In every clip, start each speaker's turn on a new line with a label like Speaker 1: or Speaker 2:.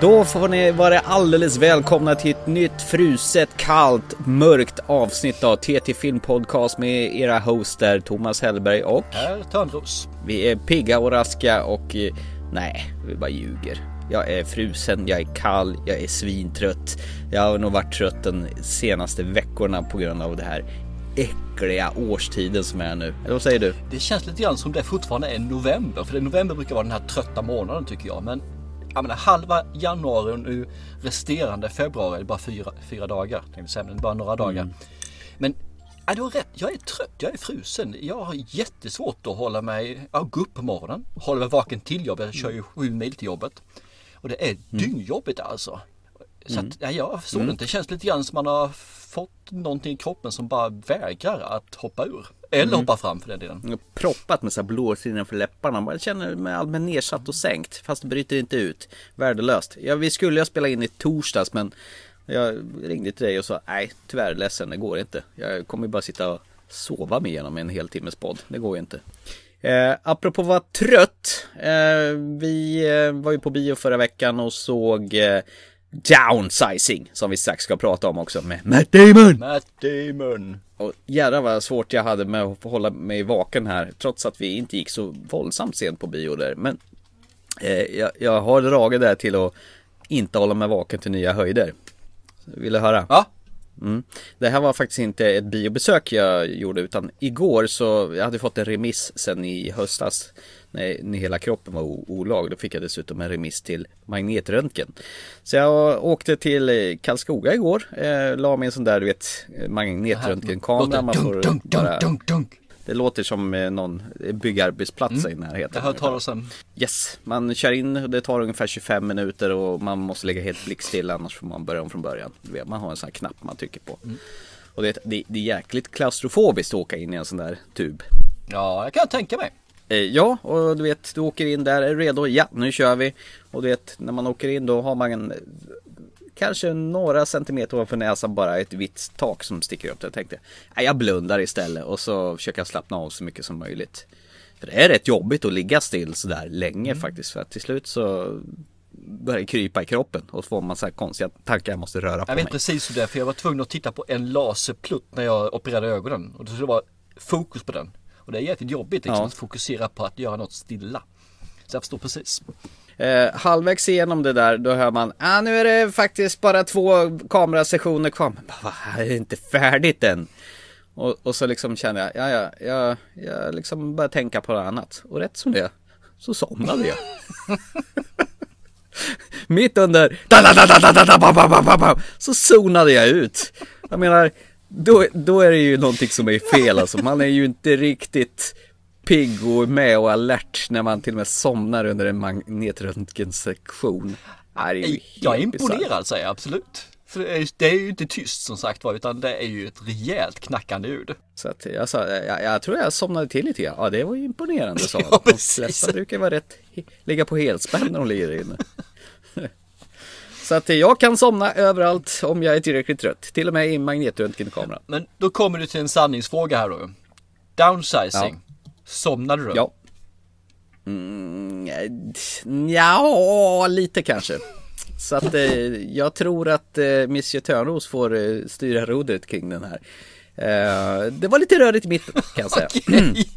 Speaker 1: Då får ni vara alldeles välkomna till ett nytt fruset, kallt, mörkt avsnitt av TT Film Podcast med era hoster Thomas Hellberg och
Speaker 2: Herr Törnros.
Speaker 1: vi är pigga och raska och eh, nej, vi bara ljuger. Jag är frusen, jag är kall, jag är svintrött. Jag har nog varit trött de senaste veckorna på grund av det här äckliga årstiden som är nu. Eller vad säger du?
Speaker 2: Det känns lite grann som det fortfarande är november. För november brukar vara den här trötta månaden tycker jag. Men jag menar, halva januari och nu resterande februari är det bara fyra, fyra dagar. Säga, men bara några dagar. Men ja, du har rätt, jag är trött, jag är frusen. Jag har jättesvårt att hålla mig, ja, gå upp på morgonen, hålla mig vaken till jobbet. Jag kör ju sju mil till jobbet. Och det är dyngjobbigt alltså. Så att, ja, jag förstår inte. Det känns lite grann som man har fått någonting i kroppen som bara vägrar att hoppa ur. Eller hoppa fram för den delen.
Speaker 1: Jag har proppat med så här blåsor innanför läpparna. Man känner mig allmänt nedsatt och sänkt. Fast det bryter inte ut. Värdelöst. Ja, vi skulle ju spela in i torsdags men jag ringde till dig och sa nej tyvärr ledsen det går inte. Jag kommer bara sitta och sova mig igenom en hel timmes podd. Det går ju inte. Eh, apropå vara trött. Eh, vi eh, var ju på bio förra veckan och såg eh, Downsizing som vi strax ska prata om också med Matt Damon.
Speaker 2: Matt Damon.
Speaker 1: Och jädrar vad svårt jag hade med att hålla mig vaken här Trots att vi inte gick så våldsamt sent på bio där Men eh, jag, jag har dragit där till att inte hålla mig vaken till nya höjder Vill du höra?
Speaker 2: Ja,
Speaker 1: Mm. Det här var faktiskt inte ett biobesök jag gjorde utan igår så jag hade fått en remiss sen i höstas när, när hela kroppen var olag. Då fick jag dessutom en remiss till magnetröntgen. Så jag åkte till eh, Karlskoga igår. Eh, la mig en sån där du vet magnetröntgenkamera.
Speaker 2: låter
Speaker 1: Man får
Speaker 2: dunk, dunk,
Speaker 1: bara,
Speaker 2: dunk, dunk, dunk.
Speaker 1: det låter som eh, någon byggarbetsplats i
Speaker 2: Jag
Speaker 1: närheten.
Speaker 2: har hört talas om
Speaker 1: Yes, man kör in, det tar ungefär 25 minuter och man måste lägga helt blickstill annars får man börja om från början. Man har en sån här knapp man trycker på. Och det, det, det är jäkligt klaustrofobiskt att åka in i en sån där tub.
Speaker 2: Ja, jag kan tänka mig.
Speaker 1: Eh, ja, och du vet, du åker in där, är redo, ja nu kör vi. Och du vet, när man åker in då har man en, kanske några centimeter ovanför näsan bara ett vitt tak som sticker upp. Jag tänkte, nej jag blundar istället och så försöker jag slappna av så mycket som möjligt. För det är rätt jobbigt att ligga still sådär länge faktiskt. För att till slut så börjar det krypa i kroppen och så får man så här konstiga tankar, jag måste röra på
Speaker 2: Jag vet
Speaker 1: mig.
Speaker 2: precis hur det är för jag var tvungen att titta på en laserplutt när jag opererade ögonen. Och det skulle vara fokus på den. Och det är jävligt jobbigt liksom,
Speaker 1: Ja.
Speaker 2: att fokusera på att göra något stilla. Så jag förstår precis.
Speaker 1: Eh, halvvägs igenom det där, då hör man, ah, nu är det faktiskt bara två kamerasessioner kvar. Men bara, vad, är det inte färdigt än? Och, och så liksom känner jag, ja, ja, jag, jag liksom börjar tänka på något annat. Och rätt som det är, så somnade jag. Mitt under, så zonade jag ut. Jag menar, då, då är det ju någonting som är fel alltså. Man är ju inte riktigt pigg och med och alert när man till och med somnar under en magnetröntgensektion.
Speaker 2: Jag är imponerad säger jag absolut. För det är, det är ju inte tyst som sagt var utan det är ju ett rejält knackande ljud.
Speaker 1: Så att jag sa, jag, jag tror jag somnade till lite grann. Ja, det var ju imponerande sa
Speaker 2: Ja,
Speaker 1: De flesta brukar vara rätt, ligga på helspänn när de ligger inne. Så att jag kan somna överallt om jag är tillräckligt trött. Till och med i magnetröntgenkameran.
Speaker 2: Men då kommer du till en sanningsfråga här då. Downsizing. Somnade du?
Speaker 1: Ja. Mm, ja, lite kanske. Så att eh, jag tror att eh, Monsieur Törnros får eh, styra rodret kring den här. Eh, det var lite rörigt i mitten kan jag säga.
Speaker 2: Okej.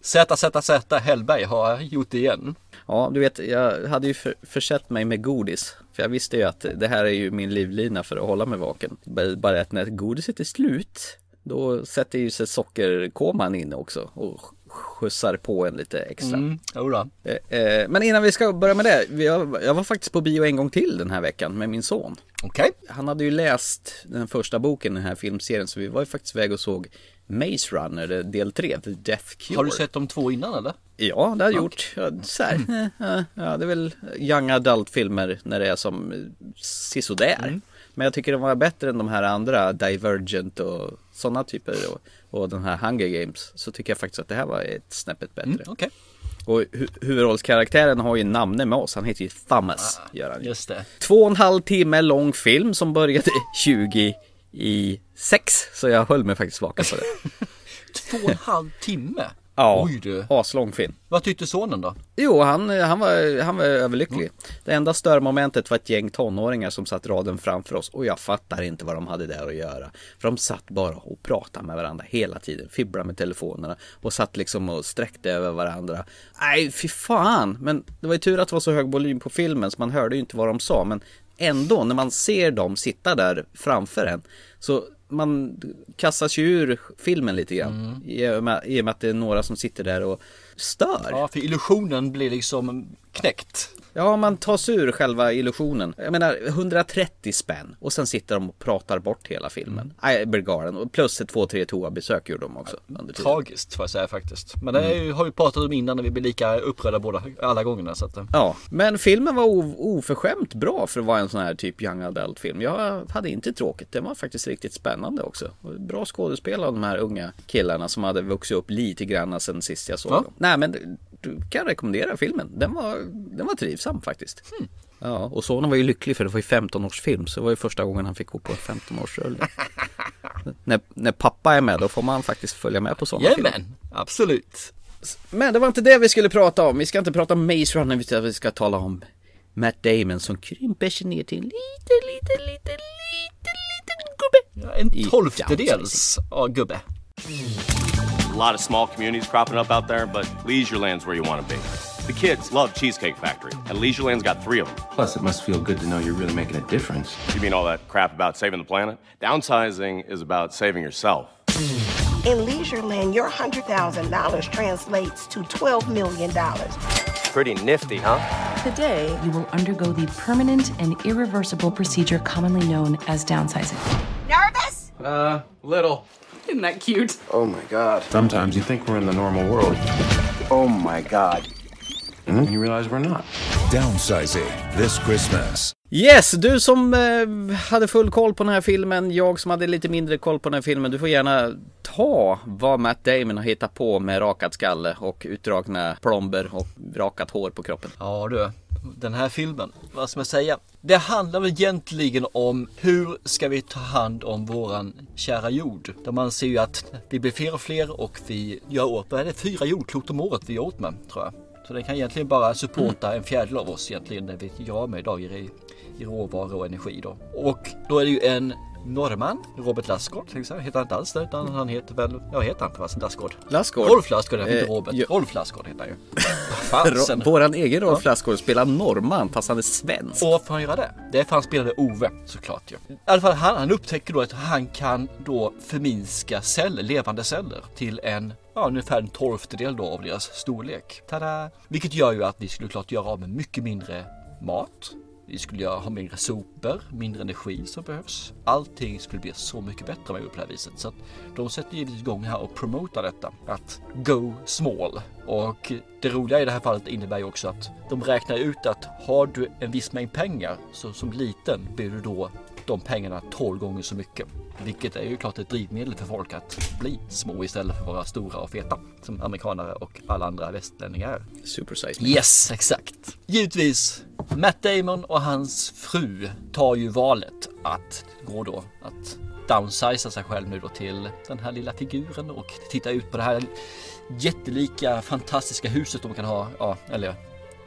Speaker 2: ZZZ Hellberg har gjort det igen.
Speaker 1: Ja, du vet, jag hade ju för, försett mig med godis. För jag visste ju att det här är ju min livlina för att hålla mig vaken. Bara- att när godiset är slut, då sätter ju sig sockerkoman in också och skjutsar på en lite extra.
Speaker 2: Mm.
Speaker 1: Eh, eh, Men innan vi ska börja med det, har- jag var faktiskt på bio en gång till den här veckan med min son.
Speaker 2: Okej.
Speaker 1: Han hade ju läst den första boken i den här filmserien så vi var ju faktiskt iväg och såg Maze Runner, är del 3, The Death Cure.
Speaker 2: Har du sett de två innan eller?
Speaker 1: Ja, det har jag gjort. Så här, eh, eh, ja, det är väl young adult filmer när det är som eh, sisådär.
Speaker 2: Mm.
Speaker 1: Men jag tycker de var bättre än de här andra, Divergent och sådana typer. Och, och den här Hunger Games. Så tycker jag faktiskt att det här var ett snäppet bättre.
Speaker 2: Mm, Okej.
Speaker 1: Och hu- huvudrollskaraktären har ju namne med oss. Han heter ju Thomas. gör han ju.
Speaker 2: Just det.
Speaker 1: Två och en halv timme lång film som började 20 i sex. Så jag höll mig faktiskt vaken på det.
Speaker 2: Två och en halv timme.
Speaker 1: Ja,
Speaker 2: Oj du.
Speaker 1: aslång film.
Speaker 2: Vad tyckte sonen då?
Speaker 1: Jo, han, han, var, han var överlycklig. Det enda störmomentet var ett gäng tonåringar som satt raden framför oss och jag fattar inte vad de hade där att göra. För de satt bara och pratade med varandra hela tiden, fibblade med telefonerna och satt liksom och sträckte över varandra. Nej, fy fan! Men det var ju tur att det var så hög volym på filmen så man hörde ju inte vad de sa. Men ändå, när man ser dem sitta där framför en så man kastas ju ur filmen lite grann. I, och med, I och med att det är några som sitter där och stör.
Speaker 2: Ja, för illusionen blir liksom knäckt.
Speaker 1: Ja, man tar sig ur själva illusionen. Jag menar, 130 spänn. Och sen sitter de och pratar bort hela filmen. Nej, jag blir galen. Och plus ett två, tre toabesök gjorde de också. tiden.
Speaker 2: Tragiskt får jag säga faktiskt. Men det är ju, har vi pratat om innan när vi blir lika upprörda båda, alla gångerna. Så att, eh,
Speaker 1: Ja, men filmen var oförskämt bra för att vara en sån här typ young adult film. Jag hade inte tråkigt. Den var faktiskt riktigt spännande också. Bra skådespel av de här unga killarna som hade vuxit upp lite grann sen sist jag såg
Speaker 2: Ja.
Speaker 1: dem. Nej, men du kan rekommendera filmen. Den var, den var trivsam faktiskt. Ja, och sonen var ju lycklig för det var ju 15-årsfilm så det var ju första gången han fick gå på en 15-årsrulle. när, när pappa är med då får man faktiskt följa med på sådana filmer.
Speaker 2: Jajamän, absolut.
Speaker 1: Men det var inte det vi skulle prata om. Vi ska inte prata om Maze Runner, vi ska, vi ska tala om Matt Damon som krymper sig ner till en liten, liten, liten, liten, liten gubbe.
Speaker 2: Ja, en tolftedels av gubbe.
Speaker 3: A lot of small communities cropping up out there, but Leisureland's where you want to be. The kids love Cheesecake Factory, and Leisureland's got three of them.
Speaker 4: Plus, it must feel good to know you're really making a difference.
Speaker 3: You mean all that crap about saving the planet? Downsizing is about saving yourself.
Speaker 5: In Leisureland, your $100,000 translates to $12 million.
Speaker 6: Pretty nifty, huh?
Speaker 7: Today, you will undergo the permanent and irreversible procedure commonly known as downsizing.
Speaker 5: Nervous?
Speaker 4: Uh, little.
Speaker 7: Isn't that cute?
Speaker 4: Oh my god. Sometimes you think we're in the normal world,
Speaker 6: Oh my god.
Speaker 4: and then you realize we're not.
Speaker 8: Downsizing this Christmas.
Speaker 1: Yes, du som eh, hade full koll på den här filmen, jag som hade lite mindre koll på den här filmen, du får gärna ta vad Matt Damon har hittat på med rakad skalle och utdragna plomber och rakat hår på kroppen.
Speaker 2: Ja du, den här filmen, vad ska man säga? Det handlar väl egentligen om hur ska vi ta hand om våran kära jord? Där man ser ju att vi blir fler och fler och vi gör åt, vad är det, fyra jordklot om året vi gör åt med tror jag. Så den kan egentligen bara supporta en fjärdedel av oss egentligen det vi gör med idag i, i råvaror och energi då. Och då är det ju en norrman, Robert Lassgård, till exempel. heter han inte alls det utan han heter väl, ja heter han inte fast Lassgård?
Speaker 1: Lassgård?
Speaker 2: Rolf Lassgård, inte
Speaker 1: Eh,
Speaker 2: Robert.
Speaker 1: ja.
Speaker 2: Rolf Lassgård heter han ju. Fasen.
Speaker 1: Våran egen Rolf Lassgård spelar norrman fast han är svensk.
Speaker 2: Och varför får han göra det? Det är för han spelade Ove såklart ju. I alla fall han, han upptäcker då att han kan då förminska celler, levande celler till en Ja, ungefär en tolftedel då av deras storlek. Tada! Vilket gör ju att vi skulle klart göra av med mycket mindre mat. Vi skulle jag ha mindre sopor, mindre energi som behövs. Allting skulle bli så mycket bättre om jag gjorde på det här viset. Så att de sätter givetvis igång här och promotar detta. Att go small. Och det roliga i det här fallet innebär ju också att de räknar ut att har du en viss mängd pengar så som liten blir du då de pengarna 12 gånger så mycket. Vilket är ju klart ett drivmedel för folk att bli små istället för att vara stora och feta. Som amerikanare och alla andra västlänningar.
Speaker 1: Super size me.
Speaker 2: Yes, exakt. Givetvis, Matt Damon och hans fru tar ju valet att gå då att downsiza sig själv nu då till den här lilla figuren och titta ut på det här jättelika fantastiska huset de kan ha, ja, eller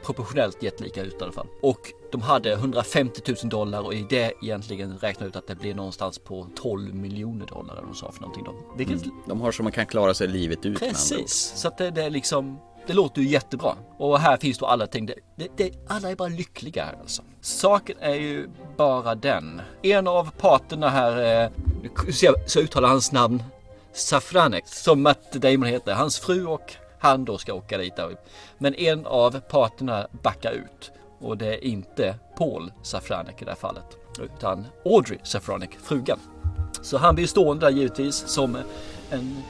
Speaker 2: proportionellt jättelika ut i alla fall. Och de hade 150 000 dollar och i det egentligen räknar ut att det blir någonstans på 12 miljoner dollar eller de sa för någonting då. Vilket
Speaker 1: De har så man kan klara sig livet ut.
Speaker 2: Precis, så att det, det är liksom det låter ju jättebra. Och här finns då alla ting. Det, det, det, alla är bara lyckliga här alltså. Saken är ju bara den. En av parterna här, eh, ska jag så uttala hans namn, Safranek, som Matt Damon heter. Hans fru och han då ska åka dit. Där. Men en av parterna backar ut. Och det är inte Paul Safranek i det här fallet. Utan Audrey Safranek, frugan. Så han blir stående där givetvis som en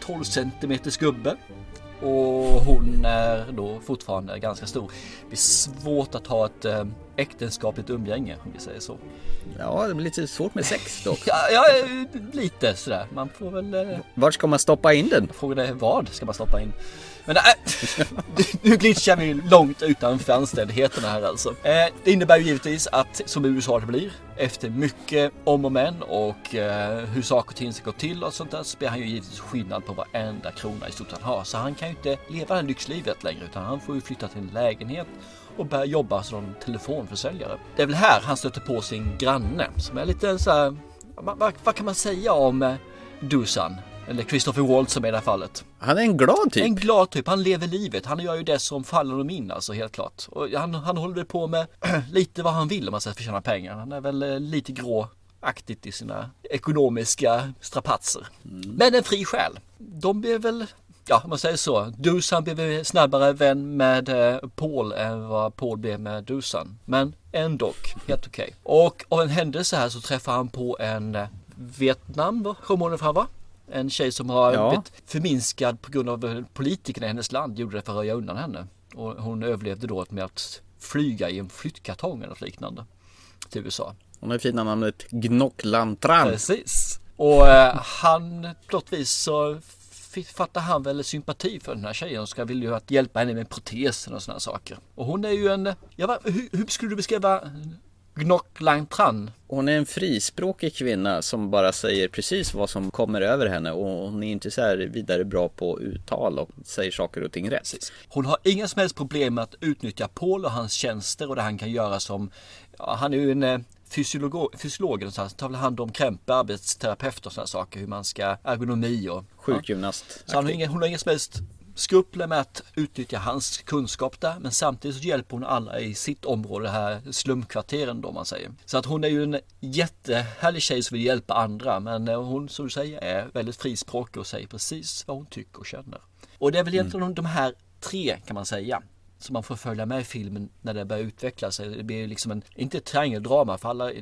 Speaker 2: 12 centimeters gubbe. Och hon är då fortfarande ganska stor. Det är svårt att ha ett, eh, äktenskapligt umgänge om vi säger så.
Speaker 1: Ja, det blir lite svårt med sex dock.
Speaker 2: Ja, ja lite sådär. Man får väl... Eh...
Speaker 1: Vart ska man stoppa in den?
Speaker 2: Frågan är vad ska man stoppa in? Men äh, nu glitchar vi långt utanför anständigheterna här alltså. Eh, det innebär ju givetvis att som USA det blir efter mycket om och men och eh, hur saker och ting ska gå till och sånt där så blir han ju givetvis skillnad på varenda krona i stort han har. Så han kan ju inte leva det här lyxlivet längre utan han får ju flytta till en lägenhet och börja jobba som telefonförsäljare. Det är väl här han stöter på sin granne som är lite så här, vad, vad kan man säga om eh, Dusan? Eller Christopher Waltz som i det här fallet.
Speaker 1: Han är en glad typ.
Speaker 2: En glad typ. Han lever livet. Han gör ju det som faller honom in alltså helt klart. Och han, han håller på med lite vad han vill om man ska förtjäna pengar. Han är väl eh, lite grå aktigt i sina ekonomiska strapatser. Mm. Men en fri själ. De blir väl ja, om man säger så. Dusan blev snabbare vän med eh, Paul än vad Paul blev med Dusan. Men ändå helt okej. Okay. Och av en händelse här så träffar han på en eh, Vietnam, sjömålen fram va? En tjej som har ja. blivit förminskad på grund av politikerna i hennes land gjorde det för att röja undan henne. Och hon överlevde då med att flyga i en flyttkartong eller något liknande till USA.
Speaker 1: Hon har fina namnet Gnocklandtran.
Speaker 2: Precis. Och eh, han vis så fattar han väl sympati för den här tjejen och ska vill ju att hjälpa henne med protesen och sådana saker. Och hon är ju en, ja, hur, hur skulle du beskriva Gnock Lang Tran.
Speaker 1: Hon är en frispråkig kvinna som bara säger precis vad som kommer över henne och hon är inte så här vidare bra på uttal och säger saker och ting rätt. Precis.
Speaker 2: Hon har inga som helst problem med att utnyttja Paul och hans tjänster och det han kan göra som, ja, han är ju en eh, fysiolog, fysiolog någonstans, tar hand om krämpor, arbetsterapeut och sådana saker, hur man ska, ergonomi och
Speaker 1: sjukgymnast. Ja.
Speaker 2: Så han har inga, hon har inga som helst skrupler med att utnyttja hans kunskap där men samtidigt så hjälper hon alla i sitt område här slumkvarteren då man säger. Så att hon är ju en jättehärlig tjej som vill hjälpa andra men eh, hon som du säger är väldigt frispråkig och säger precis vad hon tycker och känner. Och det är väl egentligen mm. de här tre kan man säga som man får följa med i filmen när det börjar utveckla sig. Det blir liksom en, inte ett triangeldrama för alla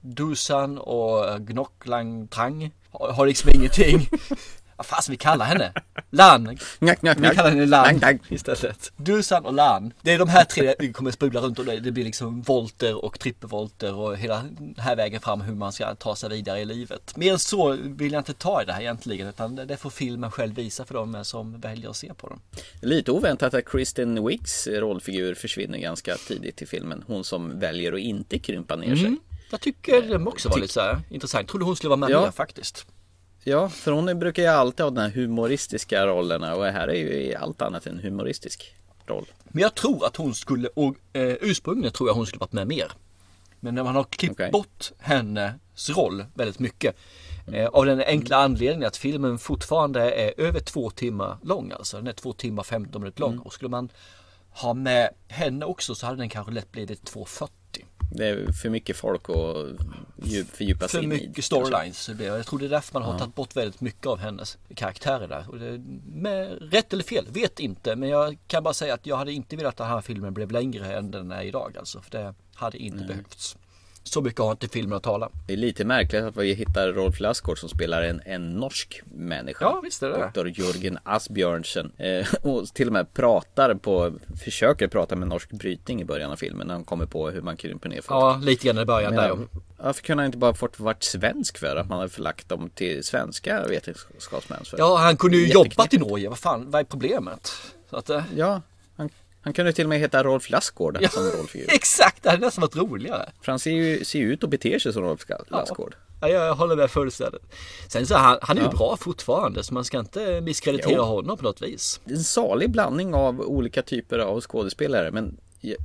Speaker 2: Dusan och eh, Gnocklang Trang har liksom ingenting vad fasen vi kallar henne? Lan.
Speaker 1: Njack, njack,
Speaker 2: vi kallar henne Lan istället. Dusan och Lan. Det är de här tre vi kommer sprudla runt och det, det blir liksom volter och trippelvolter och hela den här vägen fram hur man ska ta sig vidare i livet. Mer än så vill jag inte ta i det här egentligen utan det får filmen själv visa för dem som väljer att se på den.
Speaker 1: Lite oväntat att Kristen Wicks rollfigur försvinner ganska tidigt i filmen. Hon som väljer att inte krympa ner sig. Mm.
Speaker 2: Jag tycker det också var lite så här intressant. Trodde hon skulle vara med ja. mer faktiskt.
Speaker 1: Ja, för hon brukar ju alltid ha de här humoristiska rollerna och här är ju allt annat än humoristisk roll.
Speaker 2: Men jag tror att hon skulle, och eh, ursprungligen tror jag hon skulle varit med mer. Men när man har klippt okay. bort hennes roll väldigt mycket. Eh, av den enkla anledningen att filmen fortfarande är över två timmar lång alltså. Den är två timmar 15 minuter lång. Mm. Och skulle man ha med henne också så hade den kanske lätt blivit 2.40.
Speaker 1: Det är för mycket folk att fördjupa
Speaker 2: sig
Speaker 1: i.
Speaker 2: För mycket storylines. Jag tror det är därför man har ja. tagit bort väldigt mycket av hennes karaktärer där. Och det, med rätt eller fel, vet inte. Men jag kan bara säga att jag hade inte velat att den här filmen blev längre än den är idag. Alltså, för det hade inte Nej. behövts. Så mycket har inte filmen att tala.
Speaker 1: Det är lite märkligt att vi hittar Rolf Lassgård som spelar en, en norsk människa.
Speaker 2: Ja, visst är det
Speaker 1: Dr. Jörgen Asbjörnsen. Eh, och till och med pratar på, försöker prata med norsk brytning i början av filmen när han kommer på hur man krymper ner folk.
Speaker 2: Ja, lite grann i början Men, där.
Speaker 1: Varför kunde han inte bara fått varit svensk för? Att man hade förlagt dem till svenska vetenskapsmän?
Speaker 2: Ja, han kunde ju jobbat i Norge. Vad fan, vad är problemet? Att,
Speaker 1: eh... Ja, han kunde till och med heta Rolf Lassgård ja, som rollfigur.
Speaker 2: Exakt, det hade nästan varit roligare.
Speaker 1: För han ser ju, ser ut och beter sig som Rolf Lassgård.
Speaker 2: Ja, jag håller med fullständigt. Sen så han, han är ja. ju bra fortfarande så man ska inte misskreditera jo. honom på något vis.
Speaker 1: En salig blandning av olika typer av skådespelare men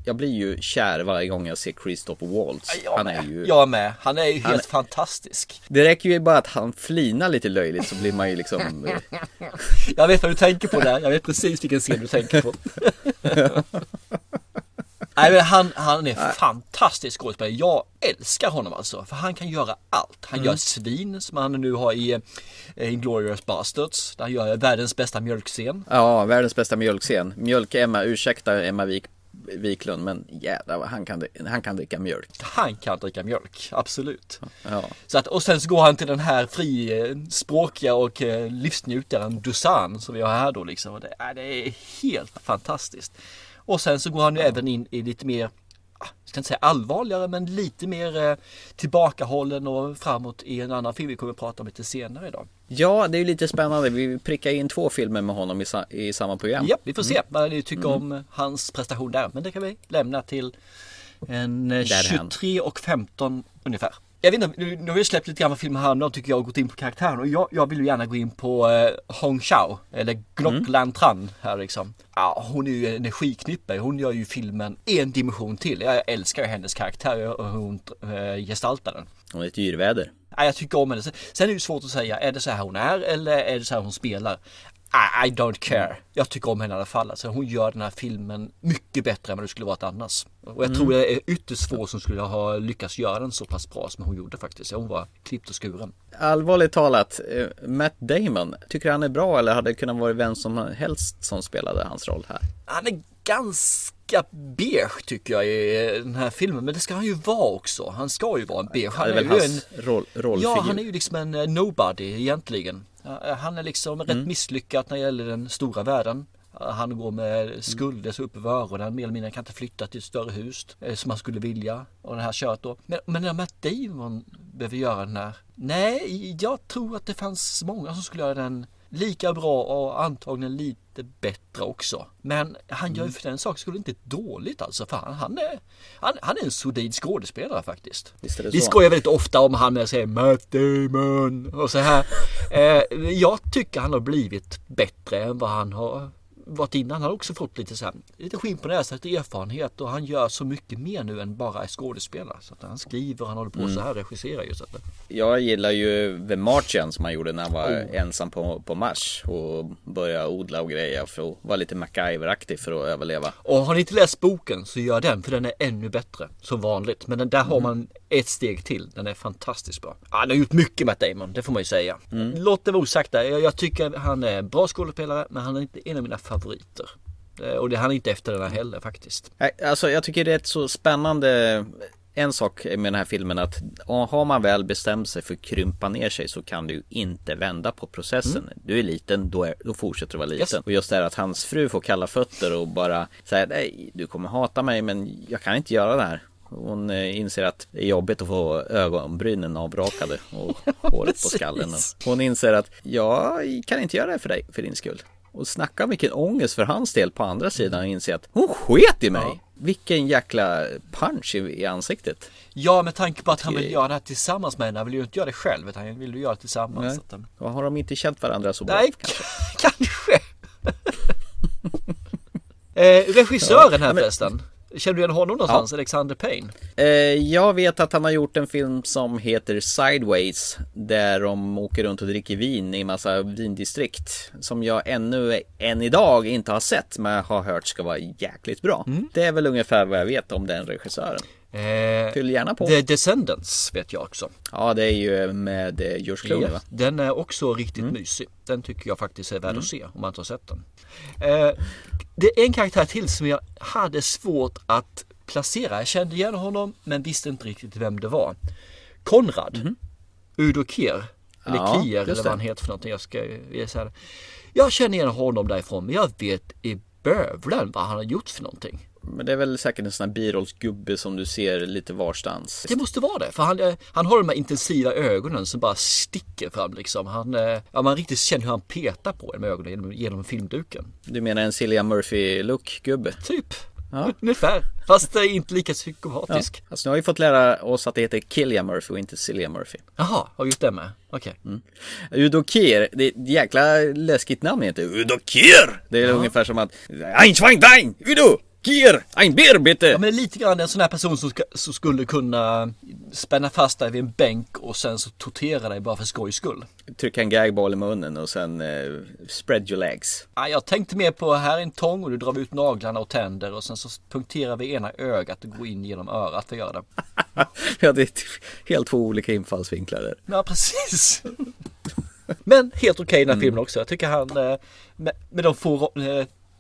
Speaker 1: jag blir ju kär varje gång jag ser Christopher Waltz.
Speaker 2: Jag han med. är ju... Jag med. Han är ju helt är... fantastisk.
Speaker 1: Det räcker ju bara att han flinar lite löjligt så blir man ju liksom...
Speaker 2: jag vet vad du tänker på där. Jag vet precis vilken scen du tänker på. Nej men han, han är Nej. fantastisk skådespelare. Jag älskar honom alltså. För han kan göra allt. Han mm. gör svin som han nu har i eh, Inglourious Bastards. Där han gör världens bästa mjölkscen.
Speaker 1: Ja, världens bästa mjölkscen. Mjölk-Emma, ursäkta Emma Wik Wiklund, men jädrar han kan, han kan dricka mjölk.
Speaker 2: Han kan dricka mjölk, absolut. Ja. Så att, och sen så går han till den här frispråkiga och eh, livsnjutaren Dusan som vi har här då liksom. Det, är, det är helt fantastiskt. Och sen så går han ju även in i lite mer jag ska inte säga allvarligare, men lite mer eh, tillbakahållen och framåt i en annan film vi kommer att prata om lite senare idag.
Speaker 1: Ja, det är ju lite spännande. Vi prickar in två filmer med honom i, sa- i samma program.
Speaker 2: Ja, vi får se vad ni tycker om hans prestation där. Men det kan vi lämna till en eh,
Speaker 1: Därhän.
Speaker 2: 23 och 15 ungefär. Jag vet inte, nu, nu har vi släppt lite grann vad filmen handlar om tycker jag och gått in på karaktären. Och jag, jag vill ju gärna gå in på eh, Hong Chao, eller Glock Lan Tran här liksom. Ja, hon är ju en energiknippe. Hon gör ju filmen en dimension till. Jag älskar ju hennes karaktär och hur hon eh, gestaltar den.
Speaker 1: Och ett yrväder.
Speaker 2: Ja, jag tycker om henne. Sen är det ju svårt att säga, är det så här hon är eller är det så här hon spelar? I, don't care. Jag tycker om henne i alla fall. Alltså, hon gör den här filmen mycket bättre än vad det skulle varit annars. Och jag tror det är ytterst få som skulle ha lyckats göra den så pass bra som hon gjorde faktiskt. Hon var klippt och skuren.
Speaker 1: Allvarligt talat, eh, Matt Damon, tycker han är bra eller hade det kunnat vara vem som helst som spelade hans roll här?
Speaker 2: Han är ganska beige tycker jag i den här filmen. Men det ska han ju vara också. Han ska ju vara en beige. Han
Speaker 1: är väl
Speaker 2: ju
Speaker 1: hans roll, rollfigur.
Speaker 2: Ja, han är ju liksom en eh, nobody egentligen. Ja, Han är liksom
Speaker 1: Mm.
Speaker 2: rätt misslyckad när det gäller den stora världen. Han går med skulder så upp över öronen, mer eller mindre Han kan inte flytta till ett större hus eh, som han skulle vilja. Och det här köret då. Men, men när Matt Damon behöver göra den här. Nej, jag tror att det fanns många som skulle göra den lika bra och antagligen lite bättre också. Men han
Speaker 1: Mm.
Speaker 2: gör ju för den sak skulle inte dåligt alltså. För han, han, är, han, han är en solid skådespelare faktiskt.
Speaker 1: Visst är det
Speaker 2: Vi skojar väldigt ofta om han när jag säger Matt Damon och så här. Eh, jag tycker han har blivit bättre än vad han har varit innan. Han har också fått lite så här, lite skinn på näsan, lite erfarenhet och han gör så mycket mer nu än bara är skådespelare. Så han skriver, han håller på så här, regisserar ju. Så att,
Speaker 1: Jag gillar ju The Martian som han gjorde när han var
Speaker 2: Oh.
Speaker 1: ensam på, på Mars och började odla och greja för att vara lite MacGyver-aktig för att överleva.
Speaker 2: Och har ni inte läst boken så gör den för den är ännu bättre som vanligt. Men den där har man ett steg till. Den är fantastiskt bra. Han har gjort mycket Matt Damon, det får man ju säga. Låt det vara osagt där. Jag, jag tycker han är bra skådespelare men han är inte en av mina favoriter. Eh, Och det han är inte efter den här heller faktiskt.
Speaker 1: Alltså jag tycker det är ett så spännande en sak med den här filmen att har man väl bestämt sig för att krympa ner sig så kan du inte vända på processen. Du är liten, då, är, då fortsätter du vara liten.
Speaker 2: Yes.
Speaker 1: Och just det här att hans fru får kalla fötter och bara säga nej, du kommer hata mig men jag kan inte göra det här. Hon eh, inser att det är jobbigt att få ögonbrynen avrakade och håret på skallen.
Speaker 2: Precis.
Speaker 1: Hon inser att jag kan inte göra det för dig, för din skull. Och snacka vilken ångest för hans del på andra sidan och inse att hon sket i mig. Vilken jäkla punch i, i ansiktet.
Speaker 2: Ja, med tanke på att han vill göra det här tillsammans med henne. Han vill ju inte göra det själv utan han vill ju göra det tillsammans.
Speaker 1: Nej.
Speaker 2: Att,
Speaker 1: har de inte känt varandra så bra?
Speaker 2: Nej, kanske. eh, regissören här
Speaker 1: Ja, men-
Speaker 2: förresten. Känner du igen honom någonstans? Alexander Payne?
Speaker 1: Eh, jag vet att han har gjort en film som heter Sideways Där de åker runt och dricker vin i massa vindistrikt Som jag ännu än idag inte har sett men har hört ska vara jäkligt bra Det är väl ungefär vad jag vet om den regissören
Speaker 2: Eh,
Speaker 1: Fyll gärna på
Speaker 2: The Descendants vet jag också.
Speaker 1: Ja det är ju med eh, George Clooney va?
Speaker 2: Den är också riktigt mysig. Den tycker jag faktiskt är värd att se om man inte har sett den. Eh, det är en karaktär till som jag hade svårt att placera. Jag kände igen honom men visste inte riktigt vem det var. Konrad. Udo Kier. Eller
Speaker 1: Ja,
Speaker 2: Kier eller
Speaker 1: det.
Speaker 2: vad han heter för någonting. Jag, ska, jag, jag känner igen honom därifrån men jag vet i bövlen vad han har gjort för någonting.
Speaker 1: Men det är väl säkert en sån här birollsgubbe som du ser lite varstans
Speaker 2: Det måste vara det, för han, eh, han har de här intensiva ögonen som bara sticker fram liksom. Han, eh, ja, man riktigt känner hur han petar på en med ögonen genom, genom filmduken.
Speaker 1: Du menar en Cillian Murphy-look gubbe?
Speaker 2: Typ,
Speaker 1: Ja.
Speaker 2: ungefär. Fast det är inte lika psykopatisk.
Speaker 1: Alltså nu har vi fått lära oss att det heter Killian Murphy och inte Cillian Murphy
Speaker 2: Jaha, har vi gjort det med? Okej.
Speaker 1: Udo Kier, det är ett jäkla läskigt namn heter Udo Kier! Det är ungefär som att Ein Schwein Udo Kier, ein Bier bitte!
Speaker 2: Ja, men lite grann en sån här person som, ska, som skulle kunna spänna fast dig vid en bänk och sen så tortera dig bara för skojs skull.
Speaker 1: Trycka en gagball i munnen och sen eh, spread your legs.
Speaker 2: Ja, jag tänkte mer på här är en tång och du drar ut naglarna och tänder och sen så punkterar vi ena ögat och går in genom örat för att göra det.
Speaker 1: ja, det är t- helt två olika infallsvinklar där.
Speaker 2: Ja, precis. Men helt okej i den här filmen också. Jag tycker han, eh, med, med de få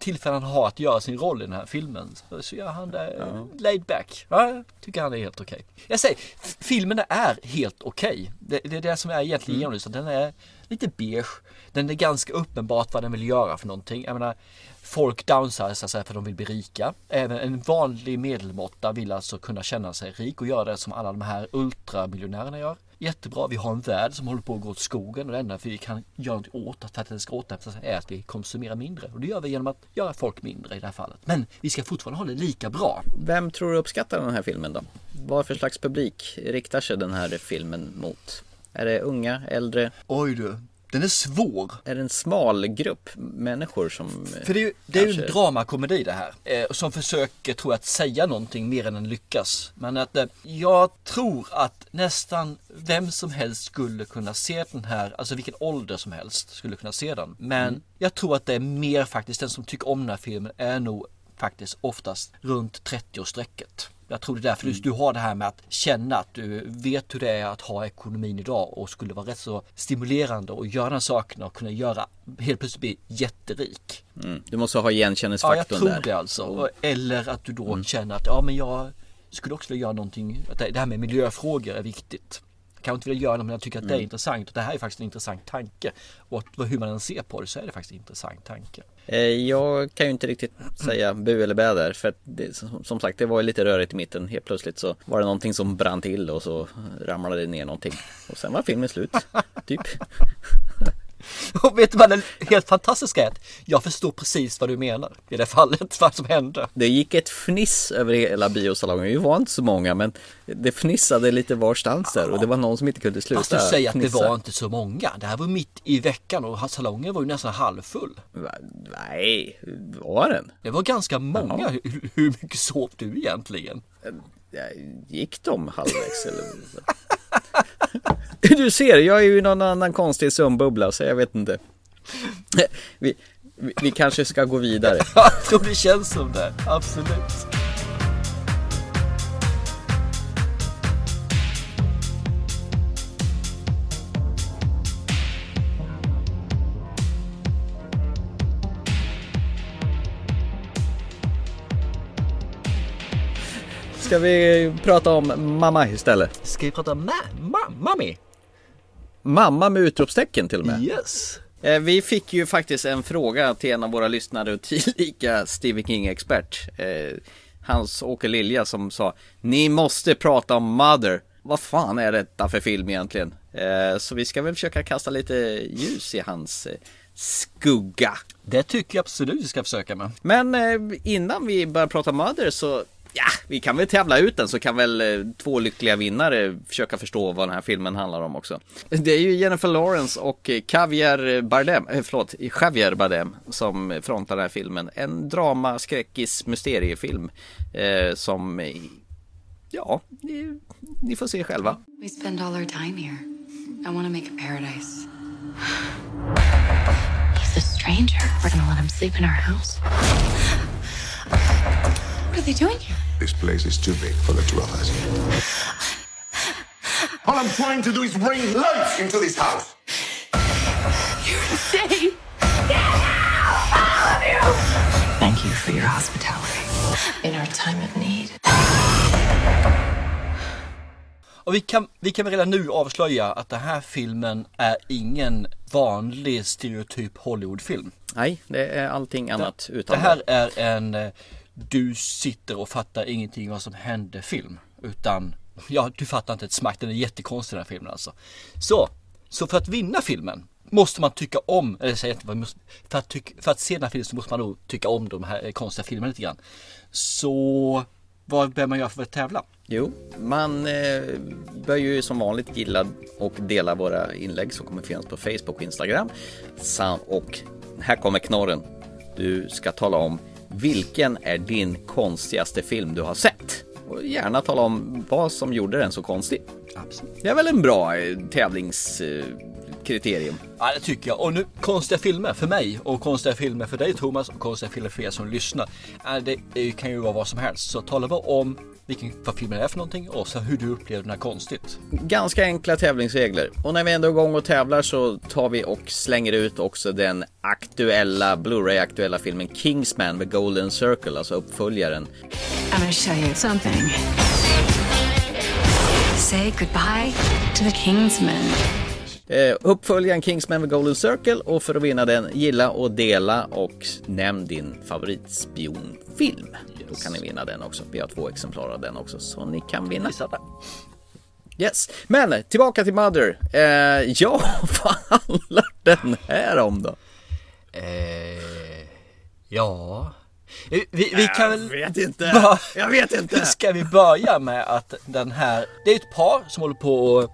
Speaker 2: tillfällen han har att göra sin roll i den här filmen, så, så gör han det eh, laid back. Ja, jag tycker han är helt okej. Jag säger, filmen är helt okej. Det, det är det som är egentligen genomlysande. Den är lite beige. Den är ganska uppenbart vad den vill göra för någonting. Jag menar, folk downsizar sig för de vill bli rika. Även en vanlig medelmåtta vill alltså kunna känna sig rik och göra det som alla de här ultramiljonärerna gör. Jättebra, vi har en värld som håller på att gå åt skogen och det enda vi kan göra något åt för att den ska återhämta sig är att vi konsumerar mindre. Och det gör vi genom att göra folk mindre i det här fallet. Men vi ska fortfarande ha det lika bra.
Speaker 1: Vem tror du uppskattar den här filmen då? Vad för slags publik riktar sig den här filmen mot? Är det unga, äldre?
Speaker 2: Oj du, den är svår.
Speaker 1: Är det en smal grupp människor som...
Speaker 2: För det är ju, det är ju en dramakomedi det här. Eh, som försöker, tror jag, att säga någonting mer än den lyckas. Men att eh, jag tror att nästan vem som helst skulle kunna se den här, alltså vilken ålder som helst skulle kunna se den. Men
Speaker 1: Mm.
Speaker 2: jag tror att det är mer faktiskt, den som tycker om den här filmen är nog faktiskt oftast runt 30-årsstrecket. Jag tror det är därför
Speaker 1: Mm.
Speaker 2: du, har det här med att känna att du vet hur det är att ha ekonomin idag och skulle vara rätt så stimulerande och göra sakerna och kunna göra helt plötsligt bli jätterik.
Speaker 1: Mm. Du måste ha
Speaker 2: Ja, jag
Speaker 1: igenkänningsfaktorn
Speaker 2: tror
Speaker 1: där.
Speaker 2: det alltså. Och- Eller att du då känner att ja, men jag skulle också vilja göra någonting. Att det här med miljöfrågor är viktigt. Kanske inte vill göra det men jag tycker att det är intressant. Och det här är faktiskt en intressant tanke. Och hur man än ser på det så är det faktiskt en intressant tanke.
Speaker 1: Eh, Jag kan ju inte riktigt säga bu eller bä där för att det, som som sagt det var ju lite rörigt i mitten helt plötsligt så var det någonting som brann till och så ramlade det ner någonting och sen var filmen slut typ
Speaker 2: Och vet du vad det helt fantastiska är? Jag förstår precis vad du menar i det fallet, vad som hände.
Speaker 1: Det gick ett fniss över hela biosalongen, vi var inte så många men det fnissade lite varstans där och det var någon som inte kunde sluta
Speaker 2: Fast du säger att det
Speaker 1: fnissa.
Speaker 2: var inte så många. Det här var mitt i veckan och salongen var ju nästan halvfull.
Speaker 1: Va? Nej, var den?
Speaker 2: Det var ganska många. Hur, hur mycket sov du egentligen?
Speaker 1: Ja, Gick de halvvägs eller? Du ser, jag är ju i någon annan konstig sömnbubbla så jag vet inte. Vi, vi, vi kanske ska gå vidare.
Speaker 2: Tror det känns som det, absolut.
Speaker 1: Ska vi prata om mamma istället?
Speaker 2: Ska vi prata ma ma mami?
Speaker 1: Mamma med utropstecken till och med.
Speaker 2: Yes.
Speaker 1: Eh, Vi fick ju faktiskt en fråga till en av våra lyssnare och tillika Stephen King-expert. eh, Hans-Åke Lilja som sa Ni måste prata om Mother. Vad fan är detta för film egentligen? Eh, Så vi ska väl försöka kasta lite ljus i hans skugga.
Speaker 2: Det tycker jag absolut vi ska försöka med.
Speaker 1: Men innan vi börjar prata Mother så Ja, vi kan väl tävla ut den så kan väl eh, två lyckliga vinnare försöka förstå vad den här filmen handlar om också. Det är ju Jennifer Lawrence och eh, Javier Bardem, eh, förlåt, Javier Bardem som frontar den här filmen. En drama, skräckis, mysteriefilm eh, som, eh, ja, ni, ni får se själva.
Speaker 9: We spend all our time here. I want to make a paradise. He's a stranger. We're gonna let him sleep in our house. What are they doing here?
Speaker 8: This place is too big for the two of us.
Speaker 10: All I'm trying to do is bring life into this house.
Speaker 9: You're insane. Thank you for your hospitality. In our time of need.
Speaker 2: Och vi kan, vi kan redan nu avslöja att den här filmen är ingen vanlig stereotyp Hollywoodfilm.
Speaker 1: Nej, det är allting annat
Speaker 2: Det
Speaker 1: utan
Speaker 2: här är en eh, du sitter och fattar ingenting vad som hände film. Utan, ja du fattar inte ett smack. Den är jättekonstig den här filmen alltså. Så, så för att vinna filmen måste man tycka om, eller säga inte vad måste, för att, tyck, för att se den här filmen så måste man nog tycka om de här eh, konstiga filmerna lite grann. Så, vad bör man göra för att tävla?
Speaker 1: Jo, man eh, bör ju som vanligt gilla och dela våra inlägg som kommer finnas på Facebook och Instagram. Sam- Och här kommer knorren. Du ska tala om vilken är din konstigaste film du har sett? Och gärna tala om vad som gjorde den så konstig.
Speaker 2: Absolut.
Speaker 1: Det är väl en bra eh, tävlingskriterium.
Speaker 2: Ja det tycker jag. Och nu konstiga filmer för mig och konstiga filmer för dig Thomas och konstiga filmer för er som lyssnar. Det kan ju vara vad som helst. Så tala bara om vilken, vad filmen är för någonting och så hur du upplever den här konstigt.
Speaker 1: Ganska enkla tävlingsregler. Och när vi ändå är igång och tävlar så tar vi och slänger ut också den aktuella, Blu-ray-aktuella filmen Kingsman med Golden Circle, alltså uppföljaren.
Speaker 9: I'm gonna show you something. Say goodbye to the Kingsman.
Speaker 1: Eh, uppföljaren Kingsman med Golden Circle och för att vinna den, gilla och dela och nämn din favoritspionfilm. Då kan ni vinna den också. Vi har två exemplar av den också så ni kan vinna. Yes, men tillbaka till Mother. Eh, ja, vad handlar den här om då?
Speaker 2: Eh, ja, vi, vi kan väl...
Speaker 1: Jag vet inte.
Speaker 2: Bara-
Speaker 1: Jag vet inte.
Speaker 2: Ska vi börja med att den här, det är ett par som håller på att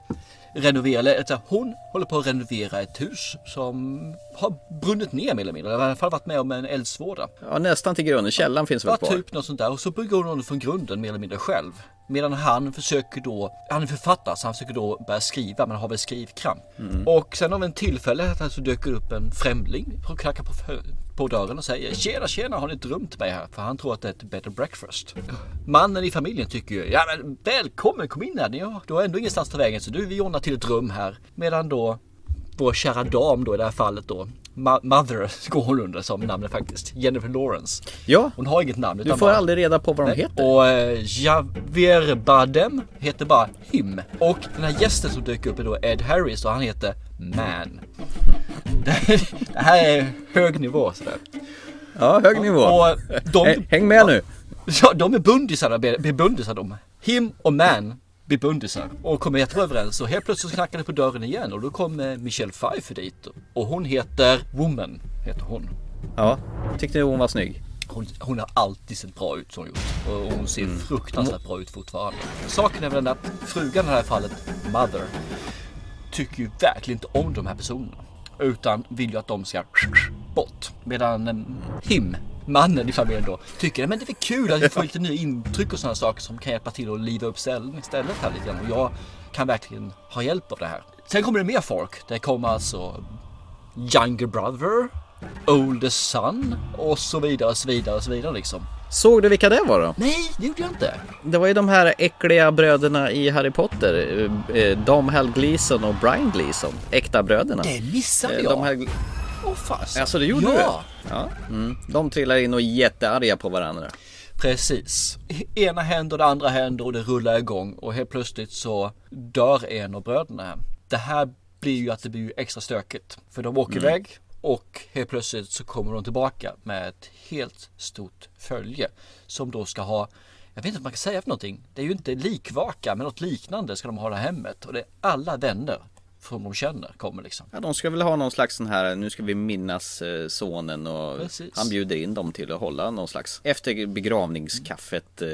Speaker 2: renovera, eller alltså, hon håller på att renovera ett hus som har brunnit ner mer eller mindre. Eller i alla fall varit med om en eldsvåda.
Speaker 1: Ja, nästan till grunden. Källan finns väl
Speaker 2: Ja,
Speaker 1: kvar?
Speaker 2: typ något sånt där. Och så bygger hon från grunden mer eller mindre själv. Medan han försöker då, han är författare så han försöker då börja skriva men har väl skrivkramp.
Speaker 1: Mm.
Speaker 2: Och sen av en tillfälle så dyker upp en främling och knackar på, på dörren och säger Tjena tjena har ni drömt mig här? För han tror att det är ett better breakfast. Mannen i familjen tycker ju Ja men välkommen kom in här. ni du har ändå ingenstans att ta vägen så du vi ordnar till ett rum här. Medan då vår kära dam då i det här fallet då Mother går hon under som namnet faktiskt. Jennifer Lawrence.
Speaker 1: Ja,
Speaker 2: Hon har inget namn.
Speaker 1: du
Speaker 2: utan
Speaker 1: får
Speaker 2: bara-
Speaker 1: aldrig reda på vad de
Speaker 2: Nej.
Speaker 1: heter.
Speaker 2: Och eh, Javier Bardem heter bara Him. Och den här gästen som dyker upp är då Ed Harris och han heter Man. Det, här är hög nivå sådär.
Speaker 1: Ja, hög nivå.
Speaker 2: Och de,
Speaker 1: Häng- med nu.
Speaker 2: Ja, de är bundisar, blir bundisar de. Him och Man blir bundisar och kommer jättebra överens. Och helt plötsligt knackar det på dörren igen och då kommer Michelle Pfeiffer dit. Och hon heter Woman, heter hon.
Speaker 1: Ja, tyckte du hon var snygg?
Speaker 2: Hon, hon har alltid sett bra ut som hon gjort. Och hon ser fruktansvärt bra ut fortfarande. Saken är väl den att frugan i det här fallet, Mother, tycker ju verkligen inte om de här personerna. Utan vill ju att de ska bort. Medan eh, Him, mannen i familjen då, tycker men det är kul att vi får lite nya intryck och sådana saker som kan hjälpa till att liva upp ställen istället här lite grann. Och jag kan verkligen ha hjälp av det här. Sen kommer det mer folk. Det kommer alltså Younger Brother, Older Son och så vidare och så vidare och så vidare liksom.
Speaker 1: Såg du vilka det var då?
Speaker 2: Nej, det gjorde jag inte.
Speaker 1: Det var ju de här äckliga bröderna i Harry Potter. eh, eh, Dom Hal Gleeson och Brian Gleeson. Äkta bröderna.
Speaker 2: Det missade
Speaker 1: Eh,
Speaker 2: jag. Åh fasen.
Speaker 1: Alltså det gjorde
Speaker 2: ja.
Speaker 1: du? Ja. Mm. De trillar in och är jättearga på varandra.
Speaker 2: Precis. Ena händer och det andra händer och det rullar igång och helt plötsligt så dör en av bröderna. Det här blir ju att det blir ju extra stökigt. För de åker
Speaker 1: Mm.
Speaker 2: iväg och helt plötsligt så kommer de tillbaka med ett helt stort följe. Som då ska ha, jag vet inte vad man kan säga för någonting. Det är ju inte likvaka men något liknande ska de ha i hemmet. Och det är alla vänner som de känner kommer liksom.
Speaker 1: Ja, de ska väl ha någon slags sån här, nu ska vi minnas eh, sonen och
Speaker 2: Precis.
Speaker 1: han bjuder in dem till att hålla någon slags efter begravningskaffet eh,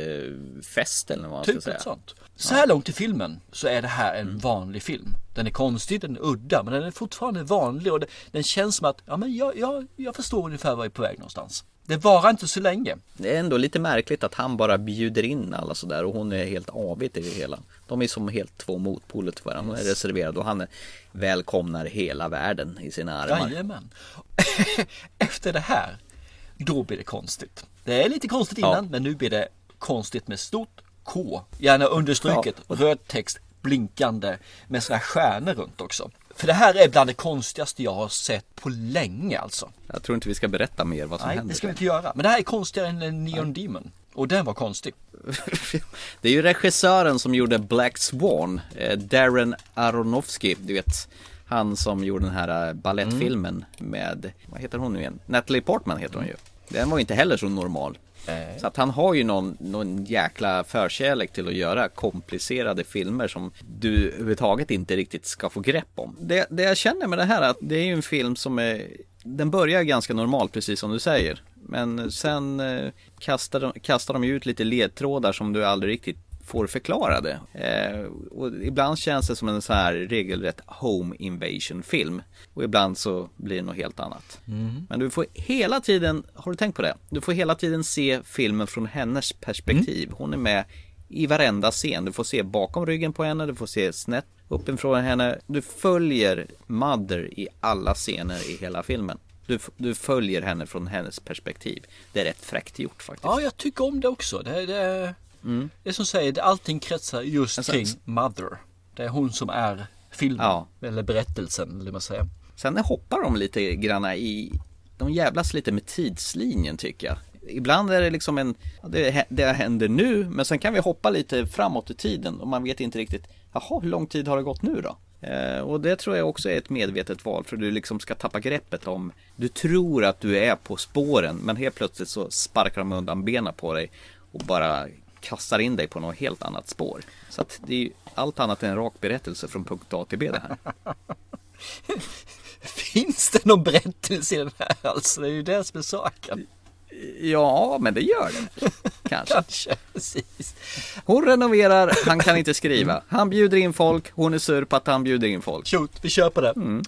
Speaker 1: fest eller vad man ska
Speaker 2: Typ
Speaker 1: säga.
Speaker 2: ett sånt. Så här långt i filmen så är det här en vanlig film. Den är konstig, den är udda, men den är fortfarande vanlig och det, den känns som att ja, men jag, jag, jag förstår ungefär var jag är på väg någonstans. Det varar inte så länge.
Speaker 1: Det är ändå lite märkligt att han bara bjuder in alla sådär och hon är helt avigt i det hela. De är som helt två motpoler till varandra. Hon är reserverad och han välkomnar hela världen i sina armar.
Speaker 2: Jajamän. Efter det här, då blir det konstigt. Det är lite konstigt innan,
Speaker 1: Ja.
Speaker 2: men nu blir det konstigt med stort K. Gärna understruket, röd text, blinkande med sådana här stjärnor runt också. För det här är bland det konstigaste jag har sett på länge alltså.
Speaker 1: Jag tror inte vi ska berätta mer vad som
Speaker 2: Nej,
Speaker 1: händer.
Speaker 2: det ska vi inte göra. Men det här är konstigare än Neon Demon. Och den var konstig.
Speaker 1: Det är ju regissören som gjorde Black Swan, eh, Darren Aronofsky, du vet Han som gjorde den här eh, ballettfilmen med, vad heter hon nu igen? Natalie Portman heter hon ju Den var inte heller så normal Eh. Så att han har ju någon, någon jäkla förkärlek till att göra komplicerade filmer som du överhuvudtaget inte riktigt ska få grepp om. Det, det jag känner med det här är att det är ju en film som är Den börjar ganska normalt precis som du säger. Men sen eh, kastar, de, kastar de ju ut lite ledtrådar som du aldrig riktigt får förklarade. Eh, och ibland känns det som en så här regelrätt home invasion film. Och ibland så blir det något helt annat. Men du får hela tiden, har du tänkt på det? Du får hela tiden se filmen från hennes perspektiv. Hon är med i varenda scen. Du får se bakom ryggen på henne, du får se snett uppifrån henne. Du följer Mother i alla scener i hela filmen. Du, du följer henne från hennes perspektiv. Det är rätt fräckt gjort faktiskt.
Speaker 2: Ja, jag tycker om det också. Det, det, det är som säger, det- allting kretsar just
Speaker 1: Alltså,
Speaker 2: kring Mother. Det är hon som är filmen,
Speaker 1: Ja.
Speaker 2: eller berättelsen, eller vad man säger.
Speaker 1: Sen hoppar de lite granna i De jävlas lite med tidslinjen tycker jag Ibland är det liksom en det, det händer nu men sen kan vi hoppa lite framåt i tiden och man vet inte riktigt Jaha hur lång tid har det gått nu då? Eh, och det tror jag också är ett medvetet val för du liksom ska tappa greppet om Du tror att du är på spåren men helt plötsligt så sparkar de undan benen på dig och bara kastar in dig på något helt annat spår. Så att det är ju allt annat än en rak berättelse från punkt A till B det här.
Speaker 2: Finns det någon berättelse i den här alltså? Det är ju det som är saken.
Speaker 1: Ja, men det gör det. Kanske.
Speaker 2: Kanske, precis.
Speaker 1: Hon renoverar, han kan inte skriva. Han bjuder in folk, hon är sur på att han bjuder in folk.
Speaker 2: Shoot, vi köper det.
Speaker 1: Mm.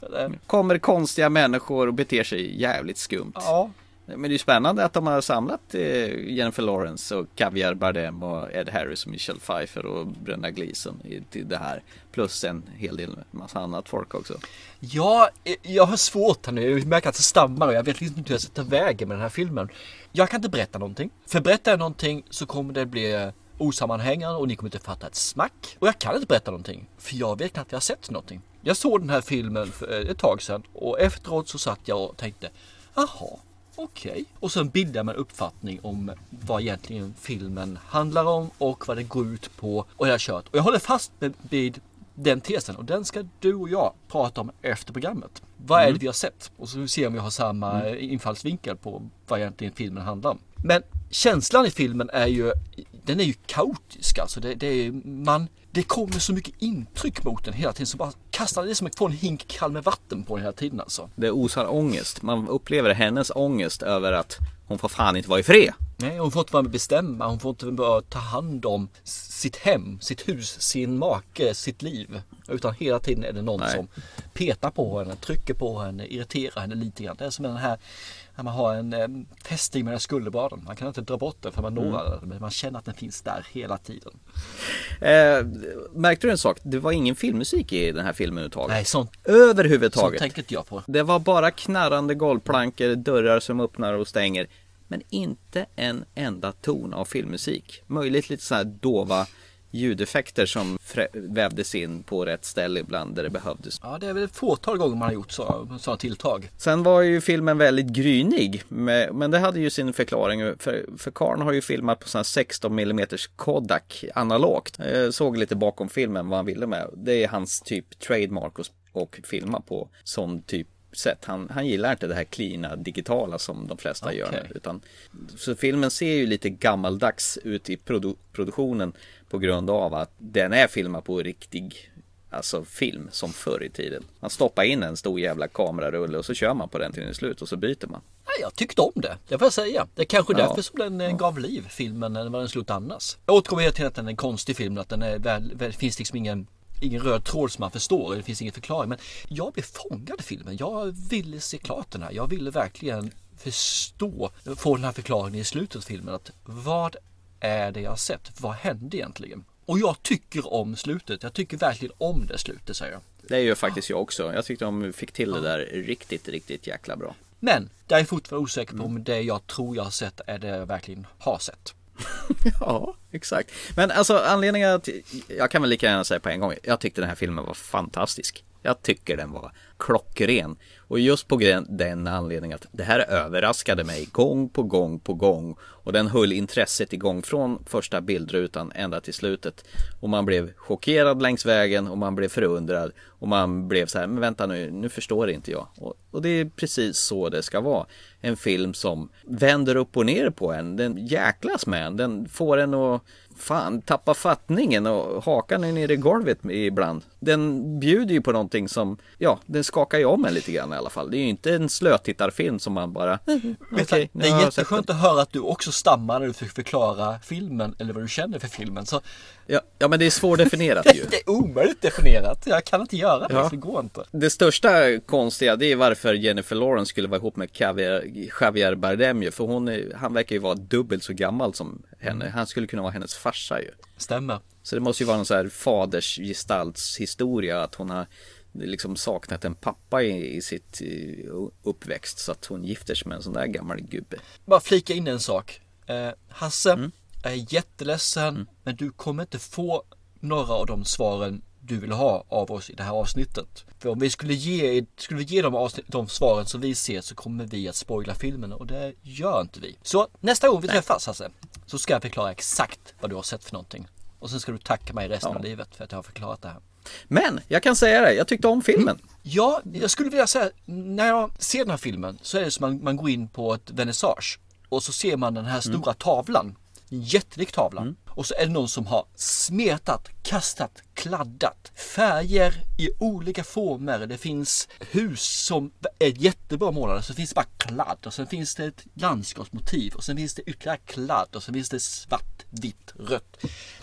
Speaker 1: Kommer konstiga människor och beter sig jävligt skumt.
Speaker 2: Ja.
Speaker 1: Men det är ju spännande att de har samlat eh, Jennifer Lawrence och Javier Bardem och Ed Harris och Michelle Pfeiffer och Brenda Gleeson till det här. Plus en hel del massa annat folk också.
Speaker 2: Ja, eh, jag har svårt här nu. Jag märker att det stammar och jag vet liksom inte hur jag ska ta vägen med den här filmen. Jag kan inte berätta någonting. För berättar jag någonting så kommer det bli eh, osammanhängande och ni kommer inte fatta ett smack. Och jag kan inte berätta någonting. För jag vet knappt att jag har sett någonting. Jag såg den här filmen för ett tag sedan och efteråt så satt jag och tänkte Jaha, okej. Okay. Och sen bildade man en uppfattning om vad egentligen filmen handlar om och vad det går ut på. Och jag har kört. Och jag håller fast vid den tesen och den ska du och jag prata om efter programmet. Vad är det
Speaker 1: Mm.
Speaker 2: vi har sett? Och så ser vi om vi har samma
Speaker 1: Mm.
Speaker 2: infallsvinkel på vad egentligen filmen handlar om. Men känslan i filmen är ju, den är ju kaotisk alltså. Det, det, är, man, det kommer så mycket intryck mot den hela tiden så bara kastar det som att få en hink kall med vatten på den hela tiden alltså.
Speaker 1: Det osar ångest. Man upplever hennes ångest över att hon får fan inte vara i fred.
Speaker 2: Nej, hon får inte vara med bestämma. Hon får inte bara ta hand om sitt hem, sitt hus, sin make, sitt liv. Utan hela tiden är det någon
Speaker 1: Nej.
Speaker 2: som petar på henne, trycker på henne, irriterar henne lite grann. Det är som den här när man har en eh, fästing mellan skulderbladen. Man kan inte dra bort den för man
Speaker 1: Mm.
Speaker 2: når den. Men man känner att den finns där hela tiden.
Speaker 1: Eh, märkte du en sak? Det var ingen filmmusik i den här filmen överhuvudtaget.
Speaker 2: Nej, sånt,
Speaker 1: Överhuvudtaget.
Speaker 2: sånt tänker inte jag på.
Speaker 1: Det var bara knarrande golvplankor, dörrar som öppnar och stänger. Men inte en enda ton av filmmusik. Möjligt lite så här dova ljudeffekter som vävdes in på rätt ställe ibland där det behövdes.
Speaker 2: Ja, det är väl ett fåtal gånger man har gjort så, sådana tilltag.
Speaker 1: Sen var ju filmen väldigt grynig, med- men det hade ju sin förklaring. För, för Karn har ju filmat på sån här 16 mm Kodak analogt. Jag såg lite bakom filmen vad han ville med. Det är hans typ trademark och, och filma på sån typ sätt. Han, han gillar inte det här cleana digitala som de flesta gör
Speaker 2: Okej.
Speaker 1: nu. Utan, så filmen ser ju lite gammaldags ut i produ produktionen på grund av att den är filmad på riktig Alltså film som förr i tiden. Man stoppar in en stor jävla kamerarulle och så kör man på den till den är slut och så byter man.
Speaker 2: Jag tyckte om det. Det får jag säga. Det är kanske
Speaker 1: Ja.
Speaker 2: därför som den eh, gav liv filmen än vad den gjort annars. Jag återkommer tiden att den är en konstig film. Att den är väl, väl, finns liksom ingen Ingen röd tråd som man förstår, det finns ingen förklaring. Men jag blev fångad i filmen. Jag ville se klart den här. Jag ville verkligen förstå, få den här förklaringen i slutet av filmen. Att vad är det jag har sett? Vad hände egentligen? Och jag tycker om slutet. Jag tycker verkligen om det slutet säger jag.
Speaker 1: Det gör faktiskt jag också. Jag tyckte de fick till det där riktigt, riktigt jäkla bra.
Speaker 2: Men jag är fortfarande osäker på om det jag tror jag har sett är det jag verkligen har sett.
Speaker 1: Ja, exakt. Men alltså anledningen att jag kan väl lika gärna säga på en gång. Jag tyckte den här filmen var fantastisk. Jag tycker den var klockren. Och just på den anledningen att det här överraskade mig gång på gång på gång. Och den höll intresset igång från första bildrutan ända till slutet. Och man blev chockerad längs vägen och man blev förundrad. Och man blev så här, men vänta nu, nu förstår inte jag. Och, och det är precis så det ska vara. En film som vänder upp och ner på en. Den jäklas med en. Den får en att fan tappa fattningen och hakan är nere i golvet ibland. Den bjuder ju på någonting som, ja, den skakar ju om en lite grann i alla fall. Det är ju inte en slötittarfilm som man bara,
Speaker 2: du,
Speaker 1: nu
Speaker 2: det är jätteskönt att höra att du också stammar när du försöker förklara filmen eller vad du känner för filmen. Så
Speaker 1: Ja, ja men det är svårdefinierat ju.
Speaker 2: det är omöjligt definierat. Jag kan inte göra det,
Speaker 1: Ja.
Speaker 2: det går inte.
Speaker 1: Det största konstiga det är varför Jennifer Lawrence skulle vara ihop med Javier, Javier Bardem ju. För hon är, han verkar ju vara dubbelt så gammal som henne. Han skulle kunna vara hennes farsa ju.
Speaker 2: Stämmer.
Speaker 1: Så det måste ju vara någon så här fadersgestaltshistoria att hon har liksom saknat en pappa i, i sitt uppväxt så att hon gifter sig med en sån där gammal gubbe.
Speaker 2: Bara flika in en sak. Eh, Hasse,
Speaker 1: Mm.
Speaker 2: jag är jätteledsen men du kommer inte få några av de svaren du vill ha av oss i det här avsnittet. För om vi skulle ge, skulle vi ge de, avsnitt, de svaren som vi ser så kommer vi att spoila filmen och det gör inte vi. Så nästa gång vi träffas Hasse så ska jag förklara exakt vad du har sett för någonting. Och sen ska du tacka mig resten av livet för att jag har förklarat det här.
Speaker 1: Men jag kan säga det, jag tyckte om filmen.
Speaker 2: Ja, jag skulle vilja säga när jag ser den här filmen så är det som att man, man går in på ett vernissage och så ser man den här stora tavlan. En jättelik tavla. Och så är det någon som har smetat, kastat, kladdat färger i olika former. Det finns hus som är jättebra målade, så finns det bara kladd och sen finns det ett landskapsmotiv och sen finns det ytterligare kladd och sen finns det svart, vitt, rött.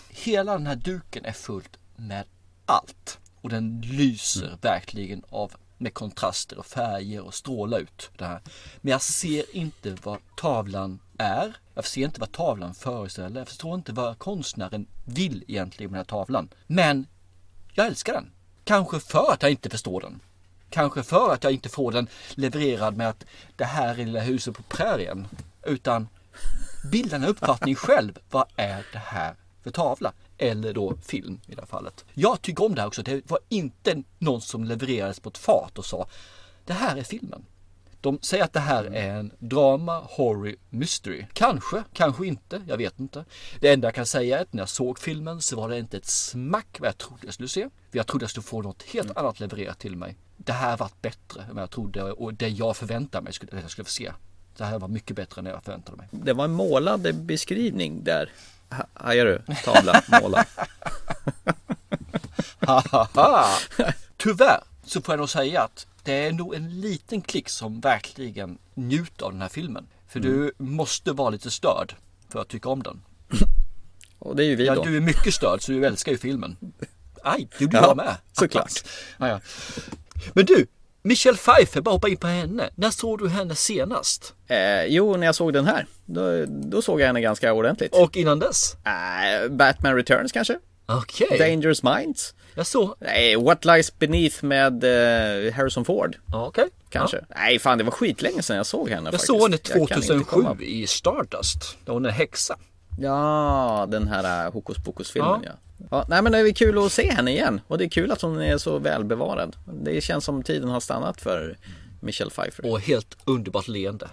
Speaker 2: Hela den här duken är fullt med allt och den lyser verkligen av med kontraster och färger och strålar ut det här. Men jag ser inte vad tavlan är. Jag ser inte vad tavlan föreställer. Jag förstår inte vad konstnären vill egentligen med den här tavlan. Men jag älskar den. Kanske för att jag inte förstår den. Kanske för att jag inte får den levererad med att det här är lilla huset på prärien. Utan bilda en uppfattning själv. Vad är det här för tavla? Eller då film i det här fallet. Jag tycker om det här också. Det var inte någon som levererades på ett fat och sa det här är filmen. De säger att det här är en drama, horror, mystery. Kanske, kanske inte. Jag vet inte. Det enda jag kan säga är att när jag såg filmen så var det inte ett smack vad jag trodde jag skulle se. För jag trodde jag skulle få något helt annat levererat till mig. Det här var bättre än vad jag trodde och det jag förväntade mig skulle, att jag skulle få se. Det här var mycket bättre än jag förväntade mig.
Speaker 1: Det var en målad beskrivning där. Ha- Hajar du? Tavla, måla.
Speaker 2: Tyvärr så får jag nog säga att det är nog en liten klick som verkligen njuter av den här filmen. För du måste vara lite störd för att tycka om den.
Speaker 1: Och det är ju vi
Speaker 2: Ja,
Speaker 1: då.
Speaker 2: du är mycket störd så du älskar ju filmen. Aj, det gjorde
Speaker 1: Ja,
Speaker 2: jag med.
Speaker 1: såklart.
Speaker 2: Ja, ja. Men du, Michelle Pfeiffer, bara hoppa in på henne. När såg du henne senast?
Speaker 1: Eh, jo, när jag såg den här, då, då såg jag henne ganska ordentligt.
Speaker 2: Och innan dess?
Speaker 1: Eh, Batman Returns kanske?
Speaker 2: Okej.
Speaker 1: Dangerous Minds?
Speaker 2: Jag såg...
Speaker 1: Nej, What Lies Beneath med eh, Harrison Ford?
Speaker 2: Ja, Okej.
Speaker 1: Kanske? Nej, fan det var skitlänge sedan jag såg henne
Speaker 2: Jag
Speaker 1: faktiskt.
Speaker 2: såg henne
Speaker 1: Jag kan inte
Speaker 2: 2007
Speaker 1: komma-
Speaker 2: i Stardust. Där hon är häxa.
Speaker 1: Ja, den här uh, Hokus Pokus-filmen ja.
Speaker 2: Ja.
Speaker 1: ja. Nej men det är kul att se henne igen och det är kul att hon är så välbevarad. Det känns som tiden har stannat för Michelle Pfeiffer.
Speaker 2: Och helt underbart leende.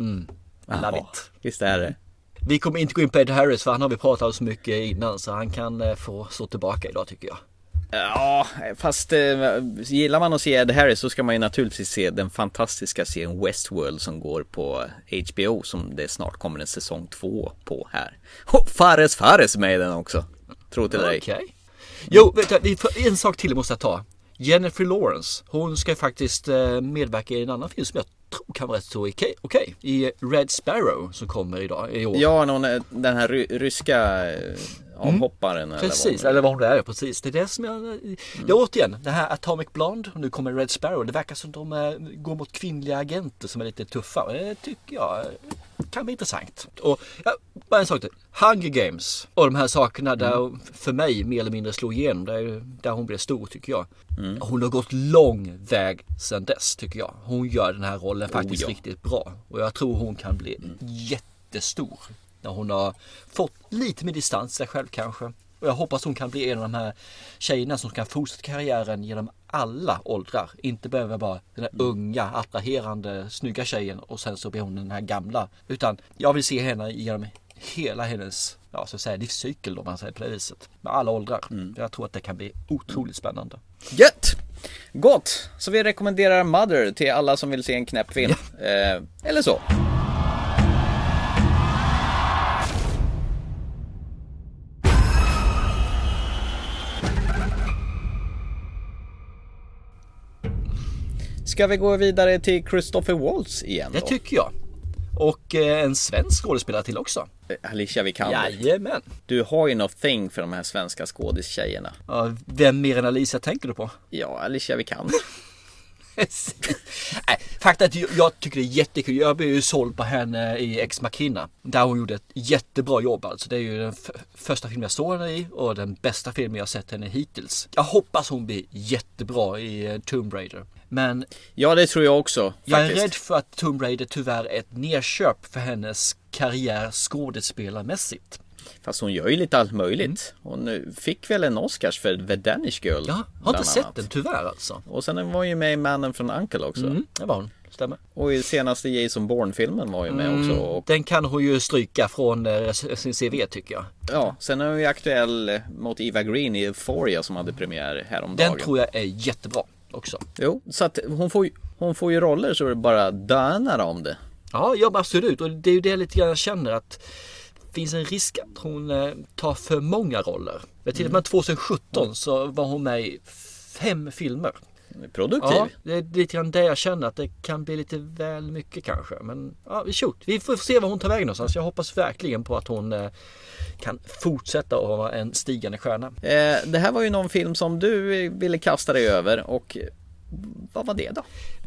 Speaker 2: Mm. Love it.
Speaker 1: Visst är det.
Speaker 2: Vi kommer inte gå in på Ed Harris för han har vi pratat om så mycket innan så han kan eh, få stå tillbaka idag tycker jag.
Speaker 1: Ja, fast eh, gillar man att se Ed Harris så ska man ju naturligtvis se den fantastiska serien Westworld som går på HBO som det snart kommer en säsong två på här. Och Fares Fares med i den också. Tro till dig.
Speaker 2: Okej. Jo, du, vi får- en sak till måste jag ta. Jennifer Lawrence, hon ska faktiskt eh, medverka i en annan film som jag tror kan vara rätt så okej. okej. I Red Sparrow som kommer idag, i år.
Speaker 1: Ja, någon, eh, den här ry- ryska avhopparen eller
Speaker 2: Precis, eller vad hon är, precis. Det är det som jag... Det är återigen, det här Atomic Blonde och nu kommer Red Sparrow. Det verkar som de eh, går mot kvinnliga agenter som är lite tuffa. Och Det tycker jag eh, kan bli intressant. Och ja, bara en sak till. Hunger Games och de här sakerna där för mig mer eller mindre slog igenom. Där, där hon blev stor tycker jag. Hon har gått lång väg sedan dess tycker jag. Hon gör den här rollen faktiskt
Speaker 1: ja.
Speaker 2: riktigt bra. Och jag tror hon kan bli jättestor. När hon har fått lite mer distans till sig själv kanske. Och jag hoppas hon kan bli en av de här tjejerna som kan fortsätta karriären genom alla åldrar. Inte behöva vara den här unga, attraherande, snygga tjejen och sen så blir hon den här gamla. Utan jag vill se henne genom hela hennes, ja så att säga livscykel om man säger på det viset. Med alla åldrar. Jag tror att det kan bli otroligt spännande.
Speaker 1: Gött! Gott! Så vi rekommenderar Mother till alla som vill se en knäpp film. Eh, eller så. Ska vi gå vidare till Christopher Waltz igen
Speaker 2: Det
Speaker 1: då?
Speaker 2: tycker jag. Och eh, en svensk skådespelare till också.
Speaker 1: Eh, Alicia Vikander.
Speaker 2: Jajamän.
Speaker 1: Du har ju något thing för de här svenska skådistjejerna.
Speaker 2: Ja, vem mer än Alicia tänker du på?
Speaker 1: Ja, Alicia Vikander.
Speaker 2: Nej, fakta är att jag- tycker det är jättekul. Jag blev ju såld på henne i Ex Machina. Där hon gjorde ett jättebra jobb alltså. Det är ju den första filmen jag såg henne i och den bästa filmen jag sett henne hittills. Jag hoppas hon blir jättebra i eh, Tomb Raider. Men
Speaker 1: Ja, det tror jag också.
Speaker 2: jag är rädd för att Tomb Raider tyvärr är ett nedköp för hennes karriär skådespelarmässigt.
Speaker 1: Fast hon gör ju lite allt möjligt. Hon eh, fick väl en Oscars för The Danish Girl.
Speaker 2: Ja, har inte sett
Speaker 1: annat.
Speaker 2: den tyvärr alltså.
Speaker 1: Och sen var hon ju med i Mannen från Uncle också.
Speaker 2: Mm, det var hon, stämmer.
Speaker 1: Och i senaste Jason Bourne-filmen var ju med också.
Speaker 2: Mm,
Speaker 1: Och,
Speaker 2: den kan hon ju stryka från eh, sin CV tycker jag.
Speaker 1: ja, sen är hon ju aktuell eh, mot Eva Green i Euphoria som hade premiär häromdagen.
Speaker 2: Den tror jag är jättebra också.
Speaker 1: Jo, så att hon får, ju- hon får ju roller så det bara dönar om det.
Speaker 2: Ja, ja absolut. Och det är ju det lite grann jag känner att finns en risk att hon eh, tar för många roller. Jag till och med 2017 så var hon med i fem filmer.
Speaker 1: Produktiv.
Speaker 2: Ja, det är lite grann det jag känner att det kan bli lite väl mycket kanske. Men ja, vi shoot. Vi får se var hon tar vägen någonstans. Jag hoppas verkligen på att hon eh, kan fortsätta att vara en stigande stjärna.
Speaker 1: Eh, det här var ju någon film som du ville kasta dig över och vad var det då?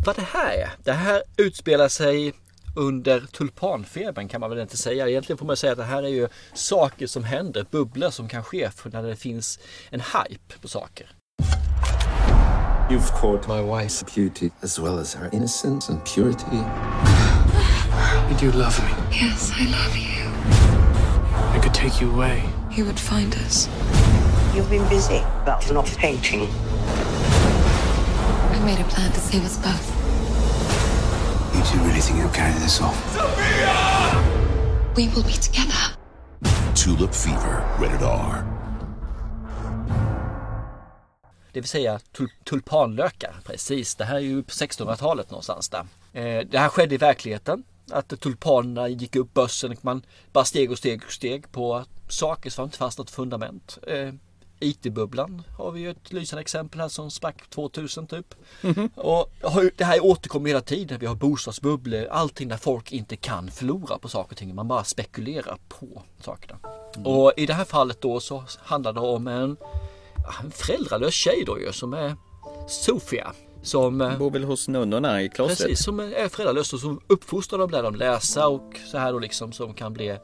Speaker 2: Vad det här är? Det här utspelar sig under tulpanfebern kan man väl inte säga. Egentligen får man säga att det här är ju saker som händer, bubblor som kan ske för när det finns en hype på saker.
Speaker 8: You've caught my wife's beauty as well as her innocence and purity.
Speaker 11: You do love me.
Speaker 9: Yes, I love you.
Speaker 11: I could take you away.
Speaker 9: He would find us.
Speaker 5: You've been busy. That's not painting.
Speaker 9: I made a plan to save us both.
Speaker 8: You two really think you'll carry this off?
Speaker 9: We will be together.
Speaker 8: Tulip Fever, rated R.
Speaker 2: Det vill säga tul- tulpanlökar. Precis, det här är ju på 1600-talet någonstans där. Eh, det här skedde i verkligheten. Att tulpanerna gick upp börsen. Man bara steg och steg och steg på saker som inte fanns något fundament. Eh, IT-bubblan har vi ju ett lysande exempel här som sprack 2000 typ. Och har ju- det här återkommer hela tiden. Vi har bostadsbubblor, allting där folk inte kan förlora på saker och ting. Man bara spekulerar på sakerna. Och i det här fallet då så handlar det om en, en föräldralös tjej då ju som är Sofia. Som eh,
Speaker 1: Bor väl hos nunnorna i klostret.
Speaker 2: Precis, som är föräldralös och som uppfostrar dem, lär dem läsa och så här då liksom som kan bli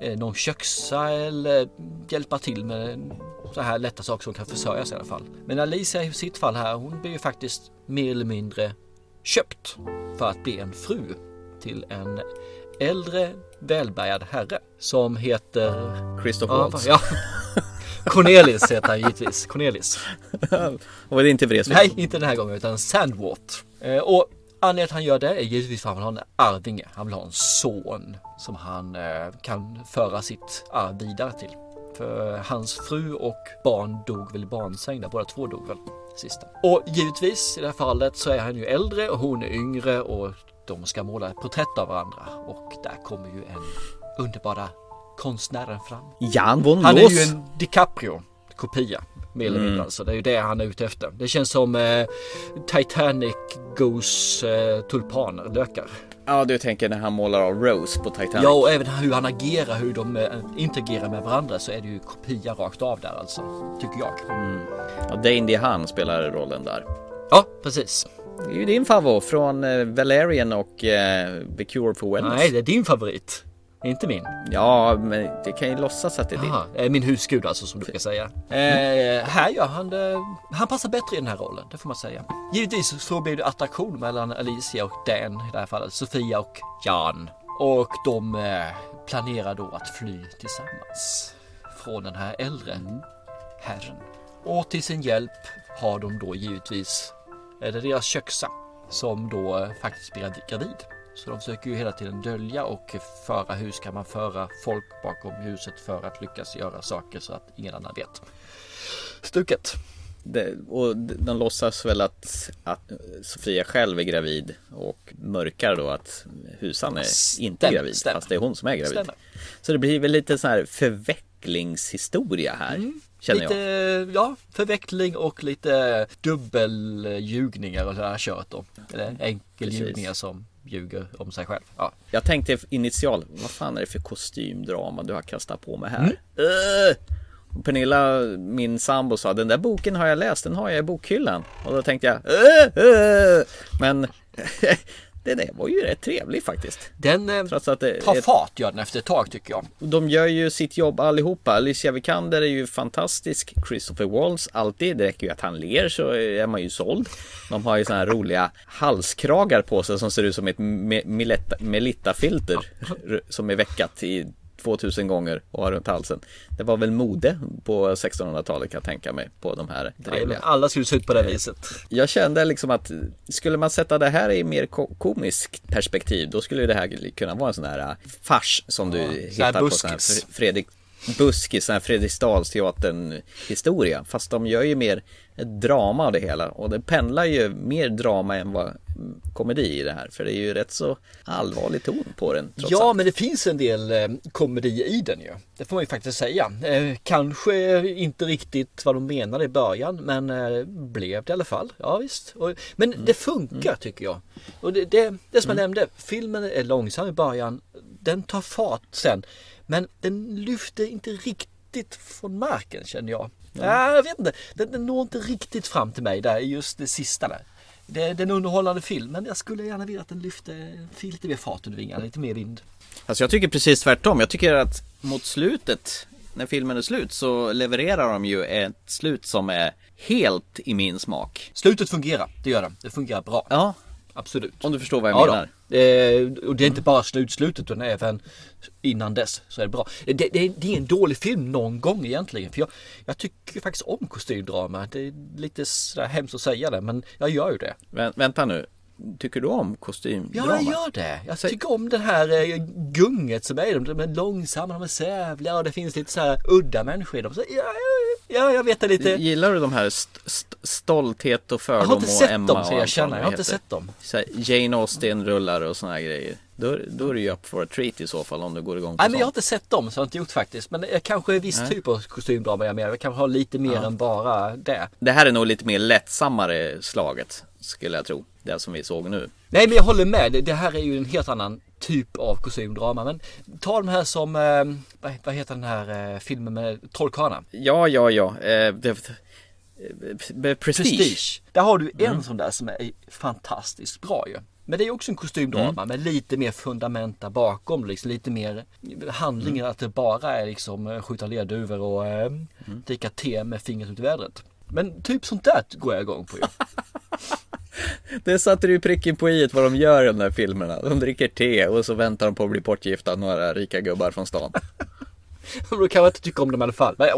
Speaker 2: eh, någon köksa eller hjälpa till med så här lätta saker som kan försörja sig i alla fall. Men Alicia i sitt fall här, hon blir ju faktiskt mer eller mindre köpt för att bli en fru till en äldre välbärgad herre som heter
Speaker 1: Christopher
Speaker 2: ja,
Speaker 1: Waltz.
Speaker 2: ja. Cornelis heter han givetvis. Cornelis.
Speaker 1: Och det är inte Vreeswijk.
Speaker 2: Nej, inte den här gången utan Sandwart. Eh, och anledningen till att han gör det är givetvis för att han vill ha en arvinge. Han vill ha en son som han eh, kan föra sitt arv vidare till. För hans fru och barn dog väl i barnsäng där, båda två dog väl sista. Och givetvis i det här fallet så är han ju äldre och hon är yngre och de ska måla ett porträtt av varandra. Och där kommer ju en underbara konstnären fram.
Speaker 1: Jan von
Speaker 2: Han är ju en DiCaprio kopia. Mer eller mindre
Speaker 1: Mm.
Speaker 2: alltså. Det är ju det han är ute efter. Det känns som eh, Titanic Goes eh, tulpaner, lökar.
Speaker 1: Ja, du tänker när han målar av Rose på Titanic.
Speaker 2: Ja, och även hur han agerar, hur de eh, interagerar med varandra så är det ju kopia rakt av där alltså. Tycker jag.
Speaker 1: Ja, Dane DeHaan spelar rollen där.
Speaker 2: Ja, precis.
Speaker 1: Det är ju din favorit från eh, Valerian och eh, The Cure for Wellness.
Speaker 2: Nej, det är din favorit. Inte min.
Speaker 1: Ja, men det kan ju låtsas att det är din.
Speaker 2: Aha, eh, min husgud alltså som du brukar säga. Eh, här gör han det. Han passar bättre i den här rollen, det får man säga. Givetvis så blir det attraktion mellan Alicia och Dan i det här fallet. Sofia och Jan. Och de eh, planerar då att fly tillsammans från den här äldre herren. Och till sin hjälp har de då givetvis är det deras köksa som då eh, faktiskt blir gravid. Så de försöker ju hela tiden dölja och föra hur ska man föra folk bakom ljuset för att lyckas göra saker så att ingen annan vet. Stuket.
Speaker 1: Det, och de låtsas väl att, att Sofia själv är gravid och mörkar då att Husan är inte
Speaker 2: Stämmer,
Speaker 1: gravid
Speaker 2: stämmer.
Speaker 1: fast det är hon som är gravid.
Speaker 2: Stämmer.
Speaker 1: Så det blir väl lite så här förvecklingshistoria här känner
Speaker 2: lite,
Speaker 1: jag.
Speaker 2: ja, förveckling och lite dubbelljugningar och sådär kört då. Eller enkelljugningar som ljuger om sig själv. Ja.
Speaker 1: Jag tänkte initial, vad fan är det för kostymdrama du har kastat på mig här?
Speaker 2: Mm.
Speaker 1: Och Pernilla, min sambo sa den där boken har jag läst, den har jag i bokhyllan. Och då tänkte jag, öh, öh! men det där var ju rätt trevlig faktiskt.
Speaker 2: Den eh,
Speaker 1: Trots att det
Speaker 2: tar
Speaker 1: är-
Speaker 2: fart gör den efter ett tag tycker jag.
Speaker 1: De gör ju sitt jobb allihopa. Alicia Vikander är ju fantastisk. Christopher Waltz alltid. Det räcker ju att han ler så är man ju såld. De har ju såna här roliga halskragar på sig som ser ut som ett Melitta-filter som är veckat i 2000 gånger och ha runt halsen. Det var väl mode på 1600-talet kan jag tänka mig på de här
Speaker 2: Ja,
Speaker 1: trevliga.
Speaker 2: alla skulle se ut på det viset.
Speaker 1: Jag kände liksom att skulle man sätta det här i mer ko- komiskt perspektiv då skulle det här kunna vara en sån här äh, fars som du
Speaker 2: här
Speaker 1: hittar på sån här Fredrik Buskis, sån här Fredriksdalsteatern historia. Fast de gör ju mer ett drama av det hela och det pendlar ju mer drama än vad mm, komedi i det här. För det är ju rätt så allvarlig ton på den.
Speaker 2: Ja,
Speaker 1: allt.
Speaker 2: men det finns en del eh, komedi i den ju. Det får man ju faktiskt säga. Eh, kanske inte riktigt vad de menade i början, men eh, blev det i alla fall. Ja, visst. Och, men
Speaker 1: Mm.
Speaker 2: det funkar tycker jag. Och det, det, det som jag nämnde, filmen är långsam i början. Den tar fart sen. Men den lyfter inte riktigt från marken känner jag. Ja, jag vet inte. Den, den når inte riktigt fram till mig där just det sista där. Det, det är en underhållande film men jag skulle gärna vilja att den lyfte lite mer fart under vingarna, lite mer vind.
Speaker 1: Alltså jag tycker precis tvärtom. Jag tycker att mot slutet, när filmen är slut, så levererar de ju ett slut som är helt i min smak.
Speaker 2: Slutet fungerar, det gör det. Det fungerar bra.
Speaker 1: Ja,
Speaker 2: Absolut.
Speaker 1: om du förstår vad jag
Speaker 2: Ja
Speaker 1: menar.
Speaker 2: Eh, och det är inte bara slutslutet utan även innan dess så är det bra. Det, det, det är en dålig film någon gång egentligen. För jag, jag tycker faktiskt om kostymdrama. Det är lite sådär hemskt att säga det men jag gör ju det.
Speaker 1: Vä- vänta nu, tycker du om kostymdrama?
Speaker 2: Ja, jag gör det. Jag tycker om det här eh, gunget som är i dem. De är långsamma, de är sävliga och det finns lite så här udda människor i dem. Så, ja, ja, jag vet det lite.
Speaker 1: Gillar du de här st- st- Stolthet och
Speaker 2: Jag har
Speaker 1: fördom
Speaker 2: inte
Speaker 1: och
Speaker 2: sett
Speaker 1: Emma
Speaker 2: dem
Speaker 1: och
Speaker 2: så jag känner. Jag har inte sett dem.
Speaker 1: Så Jane Austen rullar och såna här grejer. Då, då är du ju up for a treat i så fall om du går igång på
Speaker 2: Nej men jag har
Speaker 1: sånt.
Speaker 2: inte sett dem så jag har inte gjort faktiskt. Men jag kanske är viss
Speaker 1: Nej.
Speaker 2: typ av kostymdrama jag med. Jag kanske har lite mer
Speaker 1: Ja.
Speaker 2: än bara det.
Speaker 1: Det här är nog lite mer lättsammare slaget skulle jag tro. Det som vi såg nu.
Speaker 2: Nej men jag håller med. Det- här är ju en helt annan typ av kostymdrama. Men ta de här som, eh, vad, heter den här eh, filmen med trollkarlarna?
Speaker 1: Ja, ja, ja. Eh, det, eh, prestige.
Speaker 2: Prestige. Där har du en
Speaker 1: Mm.
Speaker 2: sån där som är fantastiskt bra ju. Men det är också en kostymdrama
Speaker 1: Mm.
Speaker 2: med lite mer fundament där bakom. Liksom, lite mer handlingen
Speaker 1: Mm.
Speaker 2: att det bara är liksom eh, skjuta lerduvor och eh,
Speaker 1: Mm.
Speaker 2: dricka te med fingret ut i vädret. Men typ sånt där går jag igång på ju.
Speaker 1: Det satte du pricken på i vad de gör i de där filmerna. De dricker te och så väntar de på att bli bortgifta några rika gubbar från stan.
Speaker 2: Då kan jag inte tycka om dem i alla fall. Men.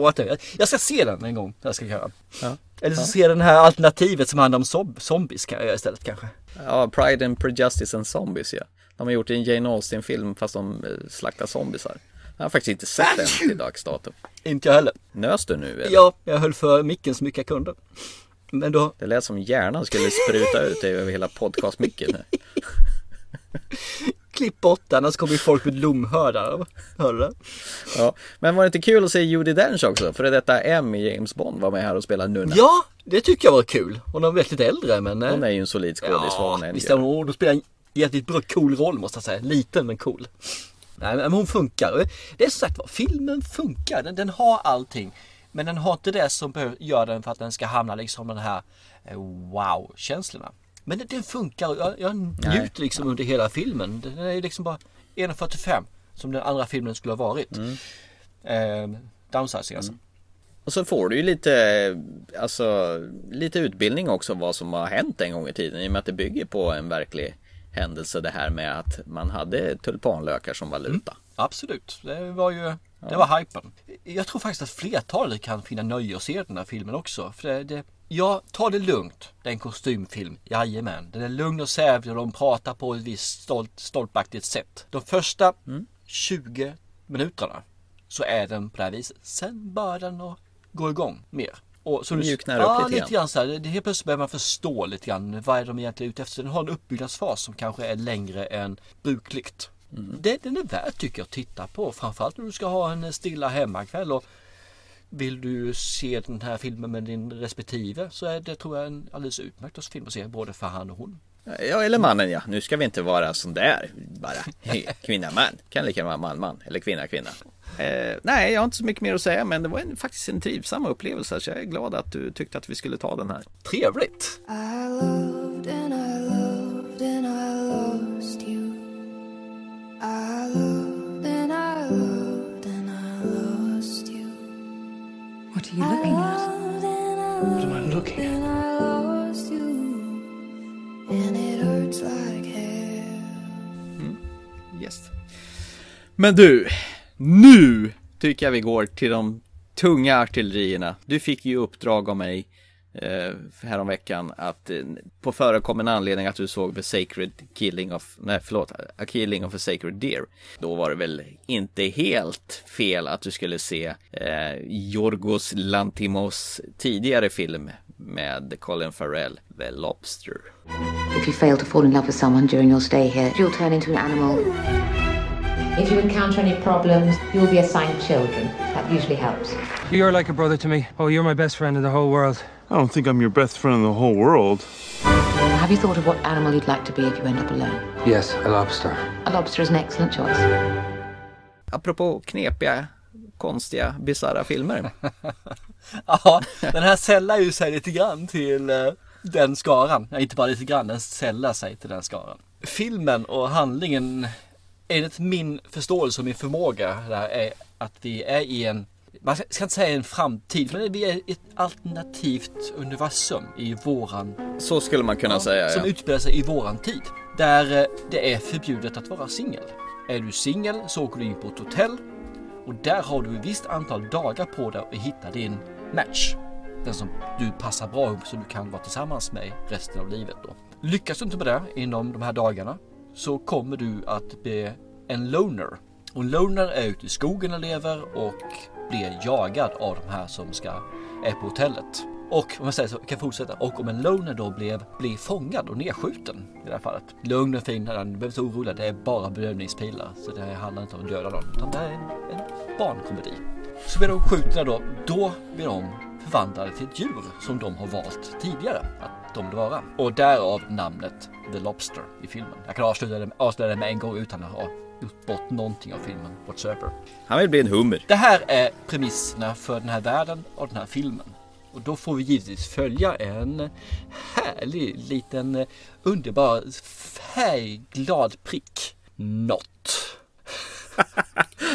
Speaker 2: Jag ska se den en gång. Jag ska göra.
Speaker 1: Ja.
Speaker 2: Eller så ser jag den här alternativet som handlar om zob- zombies kan jag göra istället kanske.
Speaker 1: Ja, Pride and Prejudice and Zombies ja. De har gjort en Jane Austen-film fast de eh, slaktar zombisar. Jag har faktiskt inte sett den till dags dato.
Speaker 2: Inte jag heller.
Speaker 1: Nös du nu eller?
Speaker 2: Ja, jag höll för micken så mycket jag kunde. Men då,
Speaker 1: Det lät som hjärnan skulle spruta ut dig över hela podcastmicken.
Speaker 2: klipp bort den, annars kommer ju folk med lomhördar. Hör du det?
Speaker 1: Ja, men var det inte kul att se Judi Dench också? För detta M i James Bond var med här och spelade nunna.
Speaker 2: Ja, det tycker jag var kul. Hon är väldigt äldre men... eh,
Speaker 1: Hon är ju en solid skådis vad hon
Speaker 2: Ja,
Speaker 1: än
Speaker 2: visst är hon, hon spelar en jävligt bra cool roll måste jag säga. Liten men cool. Nej men hon funkar. Det är så sagt var, filmen funkar. Den, den har allting. Men den har inte det som gör den för att den ska hamna liksom den här eh, wow-känslorna. Men den, funkar jag, jag njuter liksom under hela filmen. Den är liksom bara 1.45 som den andra filmen skulle ha varit.
Speaker 1: Mm.
Speaker 2: Eh, downsizing alltså.
Speaker 1: Och så får du ju lite, alltså, lite utbildning också vad som har hänt en gång i tiden. I och med att det bygger på en verklig händelse det här med att man hade tulpanlökar som valuta.
Speaker 2: Absolut, det var ju det var hypen. Jag tror faktiskt att flertalet kan finna nöje och se den här filmen också. För det, det, ja, ta det lugnt. Det är en kostymfilm, jajamän. Den är lugn och sävlig och de pratar på ett visst stolt, stolpaktigt sätt. De första 20 minuterna så är den på det här viset. Sen börjar den att gå igång mer. Och så
Speaker 1: Mjuknar
Speaker 2: ja,
Speaker 1: upp lite
Speaker 2: lite grann så här. Det, helt plötsligt börjar man förstå lite grann vad är de egentligen ute efter. Den har en uppbyggnadsfas som kanske är längre än brukligt. Det, den är värd tycker jag att titta på. Framförallt om du ska ha en stilla hemmakväll och vill du se den här filmen med din respektive så är det tror jag en alldeles utmärkt film att se både för han och hon.
Speaker 1: Ja, eller mannen ja. Nu ska vi inte vara sån där bara. Kvinna, man. Kan lika vara man, man. Eller kvinna, kvinna. Eh, nej, jag har inte så mycket mer att säga, men det var en, faktiskt en trivsam upplevelse. Så jag är glad att du tyckte att vi skulle ta den här.
Speaker 2: Trevligt!
Speaker 12: I loved and I loved and I lost you.
Speaker 7: What are you looking at?
Speaker 11: What am I looking at?
Speaker 12: Hmm?
Speaker 1: Yes. Men du, Nu tycker jag vi går till de tunga artillerierna. Du fick ju uppdrag av mig eh, häromveckan att eh, på förekommande anledning att du såg The Sacred Killing of, nej förlåt, A Killing of a Sacred Deer. Då var det väl inte helt fel att du skulle se eh, Yorgos Lantimos tidigare film med Colin Farrell, The Lobster.
Speaker 13: If you fail to fall in love with someone during your stay here, you'll turn into an animal.
Speaker 14: If you encounter any problems, you'll be assigned children. That usually helps.
Speaker 15: You're like a brother to me. Oh, you're my best friend in the whole world.
Speaker 16: I don't think I'm your best friend in the whole world.
Speaker 13: Have you thought of what animal you'd like to be if you end up alone?
Speaker 15: Yes, a lobster.
Speaker 13: A lobster is an excellent choice.
Speaker 1: Apropå knepiga, konstiga, bisarra filmer.
Speaker 2: ja, den här sällar ju sig lite grann till eh, den skaran. Ja, inte bara lite grann, den sällar sig till den skaran. Filmen och handlingen enligt min förståelse och min förmåga där är att vi är i en, man ska inte säga en framtid, men vi är ett alternativt universum i våran...
Speaker 1: Så skulle man kunna säga,
Speaker 2: Som
Speaker 1: ja.
Speaker 2: utspelar sig i våran tid. Där eh, det är förbjudet att vara singel. Är du singel så åker du in på ett hotell och där har du ett visst antal dagar på dig att hitta din match. Den som du passar bra ihop så du kan vara tillsammans med resten av livet då. Lyckas du inte med det inom de här dagarna så kommer du att bli en loner. Och loner är ute i skogen och lever och blir jagad av de här som ska, är på hotellet. Och om man säger så, kan fortsätta. Och om en loner då blev, blir fångad och nedskjuten i det här fallet. Lugn och fin, du behöver inte oroa det är bara bedövningspilar. Så det handlar inte om att döda någon, utan det är en, en barnkomedi. Så blir de skjutna då, då blir de förvandlade till ett djur som de har valt tidigare att de vill vara. Och därav namnet The Lobster i filmen. Jag kan avsluta det, avsluta det med en gång utan att ha gjort bort någonting av filmen whatsoever.
Speaker 1: Han vill bli en hummer.
Speaker 2: Det här är premisserna för den här världen och den här filmen. Och då får vi givetvis följa en härlig liten eh, underbar färgglad prick. Not.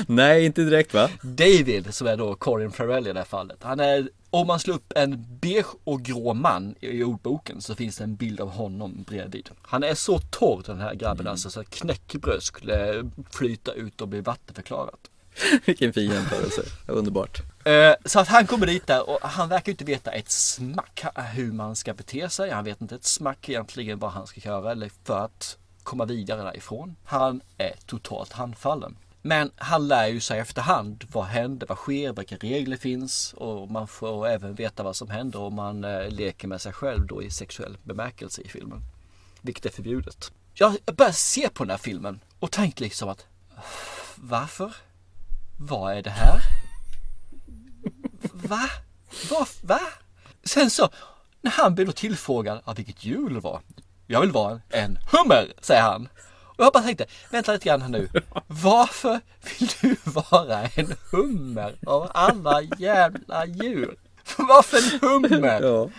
Speaker 1: Nej, inte direkt va?
Speaker 2: David som är då Corin Farrell i det här fallet. Han är, om man slår upp en beige och grå man i ordboken så finns det en bild av honom bredvid. Han är så torr den här grabben alltså så att knäckebröd skulle flyta ut och bli vattenförklarat.
Speaker 1: Vilken fin jämförelse. Underbart.
Speaker 2: Eh, Så att han kommer dit där och han verkar inte veta ett smack hur man ska bete sig. Han vet inte ett smack egentligen vad han ska göra eller för att komma vidare därifrån. Han är totalt handfallen. Men han lär ju sig efterhand vad händer, vad sker, vilka regler finns och man får även veta vad som händer om man eh, leker med sig själv då i sexuell bemärkelse i filmen. Vilket är förbjudet. Jag började se på den här filmen och tänkte liksom att varför? Vad är det här? Va? Va? Va? Sen så, när han blir då tillfrågad av vilket djur det var. Jag vill vara en hummer, säger han. Och jag bara tänkte, vänta lite grann här nu. Varför vill du vara en hummer av alla jävla djur? Varför en hummer?
Speaker 1: Ja.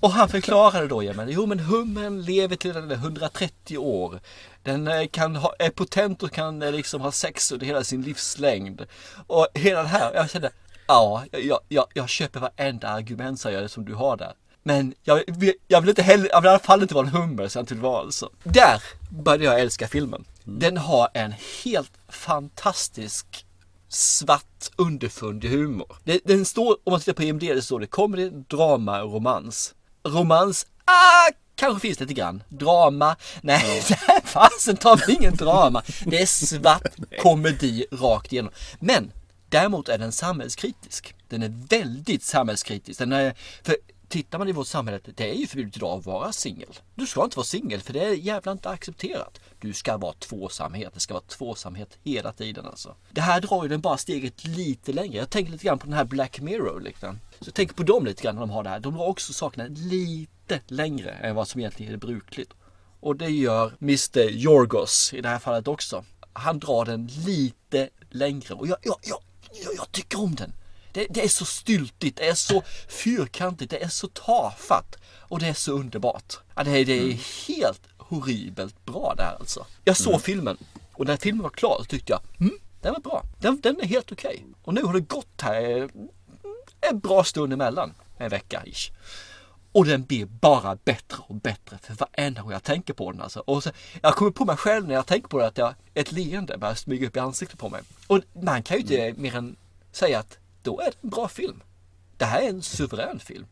Speaker 2: Och han förklarade då, ja, men, jo men hummern lever till den är 130 år. Den eh, kan ha, är potent och kan eh, liksom ha sex under hela sin livslängd. Och hela det här, jag kände, ja, jag, jag, jag köper varenda argument säger jag, som du har där. Men jag, vill- jag vill inte heller, jag vill i alla fall inte vara en hummer inte vill vara alltså. Där började jag älska filmen. Den har en helt fantastisk svart underfundig humor. Det, den står, om man tittar på IMDb, det står det comedy, drama, romans. Romans, ah, kanske finns det lite grann. Drama, nej, ja. fasen tar vi ingen drama. Det är svart komedi rakt igenom. Men däremot är den samhällskritisk. Den är väldigt samhällskritisk. Den är, för tittar man i vårt samhälle, det är ju förbjudet idag att vara singel. Du ska inte vara singel för det är jävla inte accepterat. Du ska vara tvåsamhet. Det ska vara tvåsamhet hela tiden alltså. Det här drar ju den bara steget lite längre. Jag tänker lite grann på den här Black Mirror liksom. Så jag tänker på dem lite grann när de har det här. De drar också sakerna lite längre än vad som egentligen är brukligt. Och det gör Mr Yorgos i det här fallet också. Han drar den lite längre och jag, jag, jag, jag, jag tycker om den. Det, det, är så styltigt, det är så fyrkantigt, det är så tafatt och det är så underbart. Ja, det, är, det är helt horribelt bra det här alltså. Jag såg filmen och när filmen var klar så tyckte jag, mm, den var bra. Den, den är helt okej. Och nu har det gått här eh, en bra stund emellan, en vecka ish. Och den blir bara bättre och bättre för varenda gång jag tänker på den alltså. Och så, jag kommer på mig själv när jag tänker på det att jag, ett leende börjar smyga upp i ansiktet på mig. Och man kan ju inte
Speaker 1: Mm.
Speaker 2: mer än säga att då är det en bra film. Det här är en suverän film.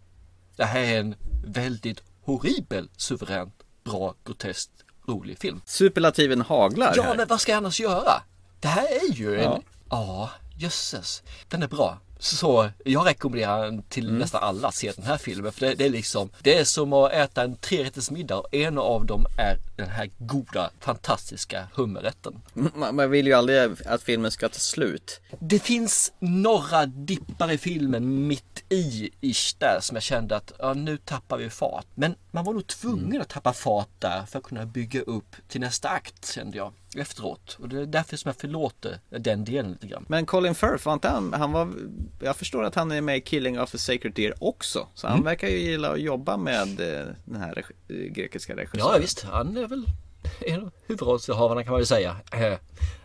Speaker 2: Det här är en väldigt horribel, suveränt, bra, groteskt, rolig film.
Speaker 1: Superlativen haglar
Speaker 2: Ja,
Speaker 1: här.
Speaker 2: men vad ska jag annars göra? Det här är ju en...
Speaker 1: Ja.
Speaker 2: Ja, jösses. Den är bra. Så jag rekommenderar den till
Speaker 1: Mm.
Speaker 2: nästan alla att se den här filmen. För det, det är liksom, det är som att äta en trerättersmiddag och en av dem är den här goda, fantastiska hummerrätten.
Speaker 1: Man, man vill ju aldrig att filmen ska ta slut.
Speaker 2: Det finns några dippar i filmen mitt i ish där som jag kände att ja, nu tappar vi fart. Men man var nog tvungen
Speaker 1: Mm.
Speaker 2: att tappa fart där för att kunna bygga upp till nästa akt kände jag efteråt. Och det är därför som jag förlåter den delen lite grann.
Speaker 1: Men Colin Firth, var inte han, han var, jag förstår att han är med i Killing of a Sacred Deer också. Så han
Speaker 2: Mm.
Speaker 1: verkar ju gilla att jobba med eh, den här reg- eh, grekiska regissören.
Speaker 2: Ja visst, han är väl en av huvudrollsinnehavarna kan man ju säga.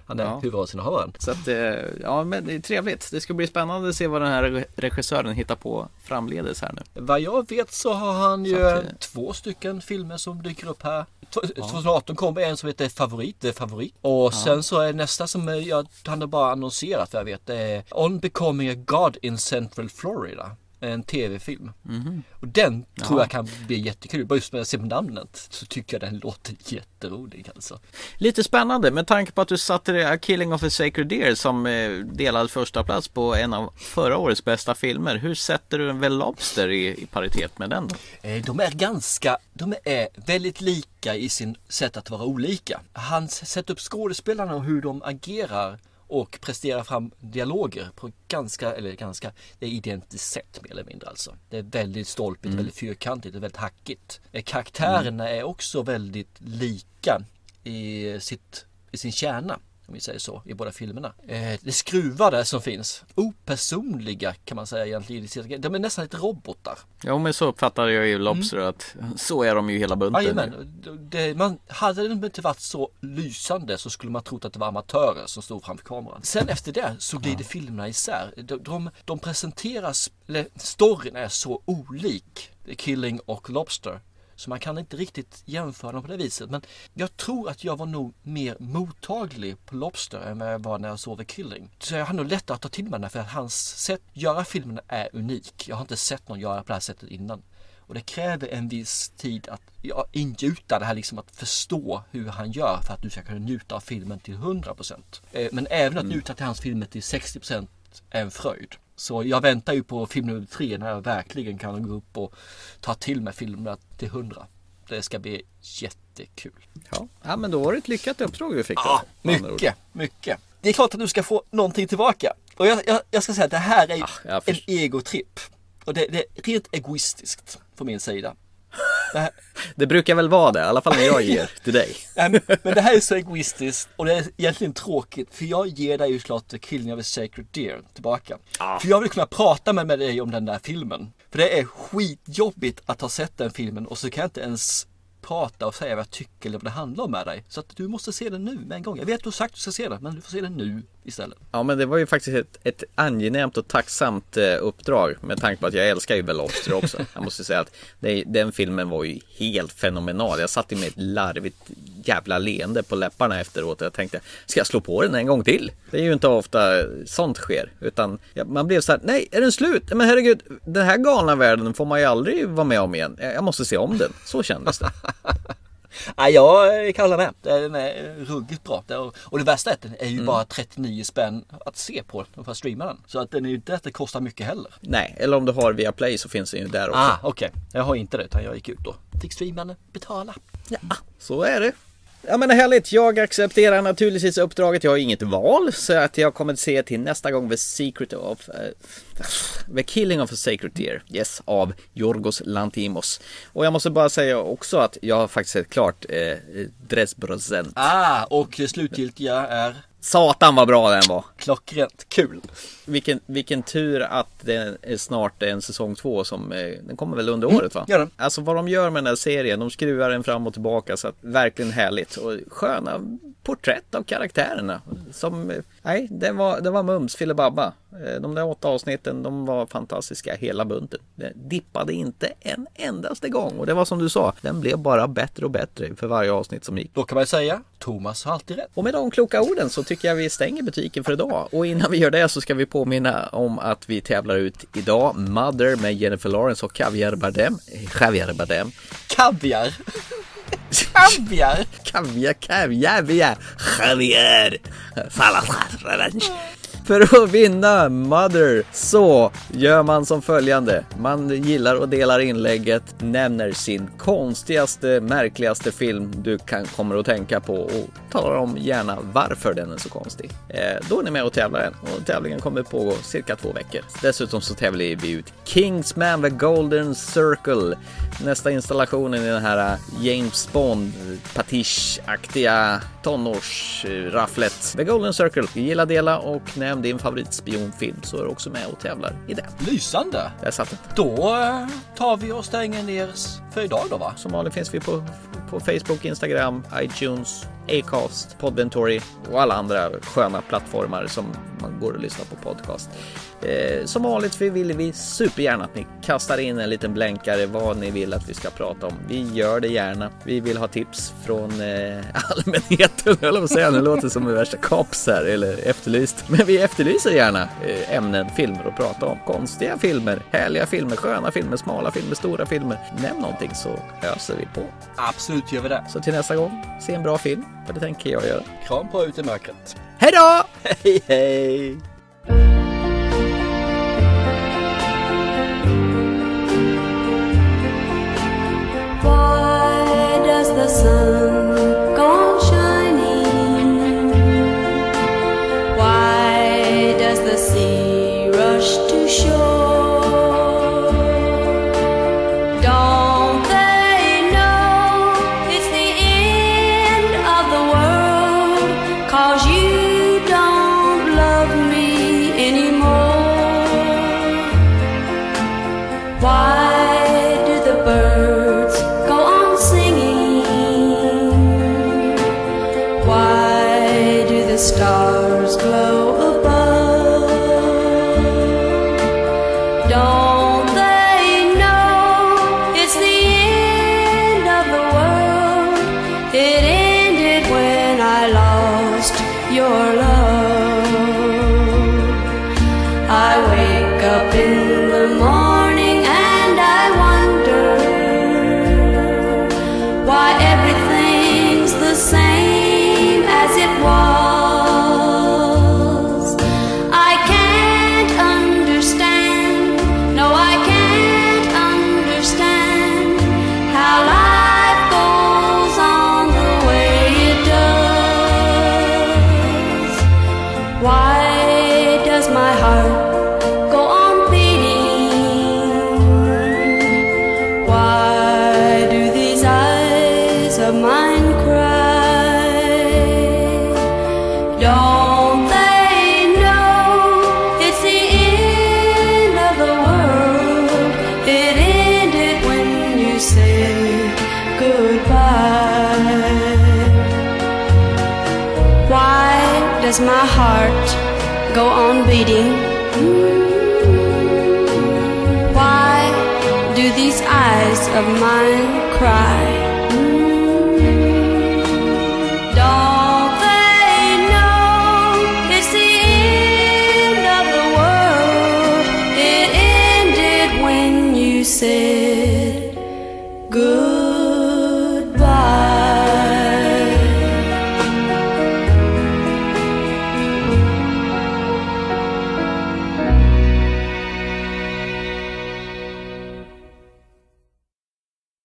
Speaker 2: Eh, Han är
Speaker 1: Ja.
Speaker 2: huvudrollsinnehavaren.
Speaker 1: Så att, eh, ja men det är trevligt. Det ska bli spännande att se vad den här re- regissören hittar på framledes här nu.
Speaker 2: Vad jag vet så har han ju
Speaker 1: att, eh,
Speaker 2: två stycken filmer som dyker upp här. T- 2018 kom en som heter Favorit, det är Favorit. Och sen så är nästa som är- jag, han har bara annonserat vad jag vet. Det är On Becoming a God in Central Florida. En tv-film.
Speaker 1: Mhm.
Speaker 2: Och den tror
Speaker 1: Ja.
Speaker 2: jag kan bli jättekul. Bara just när jag ser på namnet så tycker jag den låter jätterolig alltså.
Speaker 1: Lite spännande med tanke på att du satte det A Killing of a Sacred Deer som eh, delad första plats på en av förra årets bästa filmer. Hur sätter du en väl Lobster i, i paritet med den?
Speaker 2: Eh, De är ganska, de är väldigt lika i sin sätt att vara olika. Han sätter upp skådespelarna och hur de agerar och presterar fram dialoger på ganska, eller ganska, det är identiskt sätt mer eller mindre alltså. Det är väldigt stolpigt,
Speaker 1: Mm.
Speaker 2: väldigt fyrkantigt och väldigt hackigt. Eh, Karaktärerna är också väldigt lika i, sitt, i sin kärna. Om vi säger så, i båda filmerna. Eh, det skruvade som finns, opersonliga kan man säga egentligen. De är nästan lite robotar.
Speaker 1: Ja men så uppfattar jag ju Lobster att så är de ju hela bunten.
Speaker 2: Jajamän. Det, man, hade de inte varit så lysande så skulle man trott att det var amatörer som stod framför kameran. Sen efter det så glider filmerna isär. De, de, de presenteras, eller storyn är så olik Killing och Lobster. Så man kan inte riktigt jämföra dem på det viset. Men jag tror att jag var nog mer mottaglig på Lobster än vad jag var när jag såg The Killing. Så jag har nog lättare att ta till mig den för att hans sätt att göra filmerna är unik. Jag har inte sett någon göra på det här sättet innan. Och det kräver en viss tid att ja, ingjuta det här liksom att förstå hur han gör för att du ska kunna njuta av filmen till 100%. Eh, Men även att njuta till hans filmer till 60% är en fröjd. Så jag väntar ju på film nummer tre när jag verkligen kan gå upp och ta till mig filmerna till 100. Det ska bli jättekul.
Speaker 1: Ja, ja men då var det ett lyckat uppdrag vi fick.
Speaker 2: Ja,
Speaker 1: då,
Speaker 2: mycket, mycket. Det är klart att du ska få någonting tillbaka. Och jag, jag, jag ska säga att det här är
Speaker 1: jag
Speaker 2: en egotripp. Och det, det är rent egoistiskt från min sida. Det här,
Speaker 1: Det brukar väl vara det, i alla fall när jag ger till dig.
Speaker 2: Men, men det här är så egoistiskt och det är egentligen tråkigt för jag ger dig ju klart Killing of a Sacred Deer tillbaka. För jag vill kunna prata med, med dig om den där filmen. För det är skitjobbigt att ha sett den filmen och så kan jag inte ens prata och säga vad jag tycker eller vad det handlar om med dig. Så att du måste se den nu med en gång. Jag vet att du har sagt att du ska se den men du får se den nu istället.
Speaker 1: Ja men det var ju faktiskt ett, ett angenämt och tacksamt eh, uppdrag med tanke på att jag älskar ju väl Lobster också. Jag måste säga att det, den filmen var ju helt fenomenal. Jag satt med ett larvigt jävla leende på läpparna efteråt och jag tänkte ska jag slå på den en gång till? Det är ju inte ofta sånt sker utan man blev så här nej är den slut? Men herregud den här galna världen får man ju aldrig vara med om igen. Jag måste se om den. Så kändes det.
Speaker 2: Nej, jag kan hålla med. Den är ruggigt bra. Och det värsta är att den är ju
Speaker 1: Mm.
Speaker 2: bara 39 spänn att se på för att streama den. Så att den är ju inte att det kostar mycket heller.
Speaker 1: Nej, eller om du har via Play så finns den ju där också.
Speaker 2: Ah, okej. Jag har inte det utan jag gick ut och fick streamarna betala.
Speaker 1: Ja, så är det. Ja men härligt, jag accepterar naturligtvis uppdraget. Jag har inget val så att jag kommer att se till nästa gång The Secret of uh, The Killing of a Sacred Deer. Yes, av Jorgos Lantimos. Och jag måste bara säga också att jag har faktiskt sett klart eh, eh Dresbrosent.
Speaker 2: Ah, och det slutgiltiga är
Speaker 1: Satan vad bra den var!
Speaker 2: klockrent. Kul.
Speaker 1: Vilken, vilken tur att det är snart en säsong två som, eh, den kommer väl under året va?
Speaker 2: gör den.
Speaker 1: Alltså vad de gör med den här serien, de skruvar den fram och tillbaka så att verkligen härligt och sköna porträtt av karaktärerna. Som, eh, nej, det var, det var mums filibabba. Eh, De där åtta avsnitten, de var fantastiska hela bunten. Det dippade inte en endaste gång och det var som du sa, den blev bara bättre och bättre för varje avsnitt som gick.
Speaker 2: Då kan man säga, Thomas har alltid rätt.
Speaker 1: Och med de kloka orden så tycker jag vi stänger butiken för idag. Och innan vi gör det så ska vi påminna om att vi tävlar ut idag Mother med Jennifer Lawrence och Javier Bardem. Javier Bardem.
Speaker 2: Kaviar! Kaviar!
Speaker 1: Kaviar, kaviar, kaviar, Javier! Salazar, för att vinna Mother så gör man som följande. Man gillar och delar inlägget, nämner sin konstigaste, märkligaste film du kan kommer att tänka på och talar om gärna varför den är så konstig. Eh, då är ni med och tävlar och tävlingen kommer pågå cirka två veckor. Dessutom så tävlar vi ut Kingsman The Golden Circle. Nästa installationen är den här eh, James Bond patish-aktiga tonårsrafflet. The Golden Circle. Gilla, dela och nämn din favoritspionfilm så är du också med och tävlar i den.
Speaker 2: Lysande!
Speaker 1: Där satt den.
Speaker 2: Då eh, tar vi och stänger ner för idag då va?
Speaker 1: Som vanligt finns vi på, på Facebook, Instagram, iTunes, Acast, Podventory och alla andra sköna plattformar som man går och lyssnar på podcast. Eh, som vanligt vill vi supergärna att ni kastar in en liten blänkare vad ni vill att vi ska prata om. Vi gör det gärna. Vi vill ha tips från eh, allmänheten, eller vad säger Nu låter som en värsta kops här, eller efterlyst. Men vi efterlyser gärna eh, ämnen, filmer att prata om. Konstiga filmer, härliga filmer, sköna filmer, smala filmer, stora filmer. Nämn någonting så öser vi på.
Speaker 2: Absolut gör vi det.
Speaker 1: Så till nästa gång, se en bra film, för det tänker jag göra.
Speaker 2: Kram på ut i mörkret.
Speaker 1: Hej då!
Speaker 2: Hej hej!
Speaker 12: Sun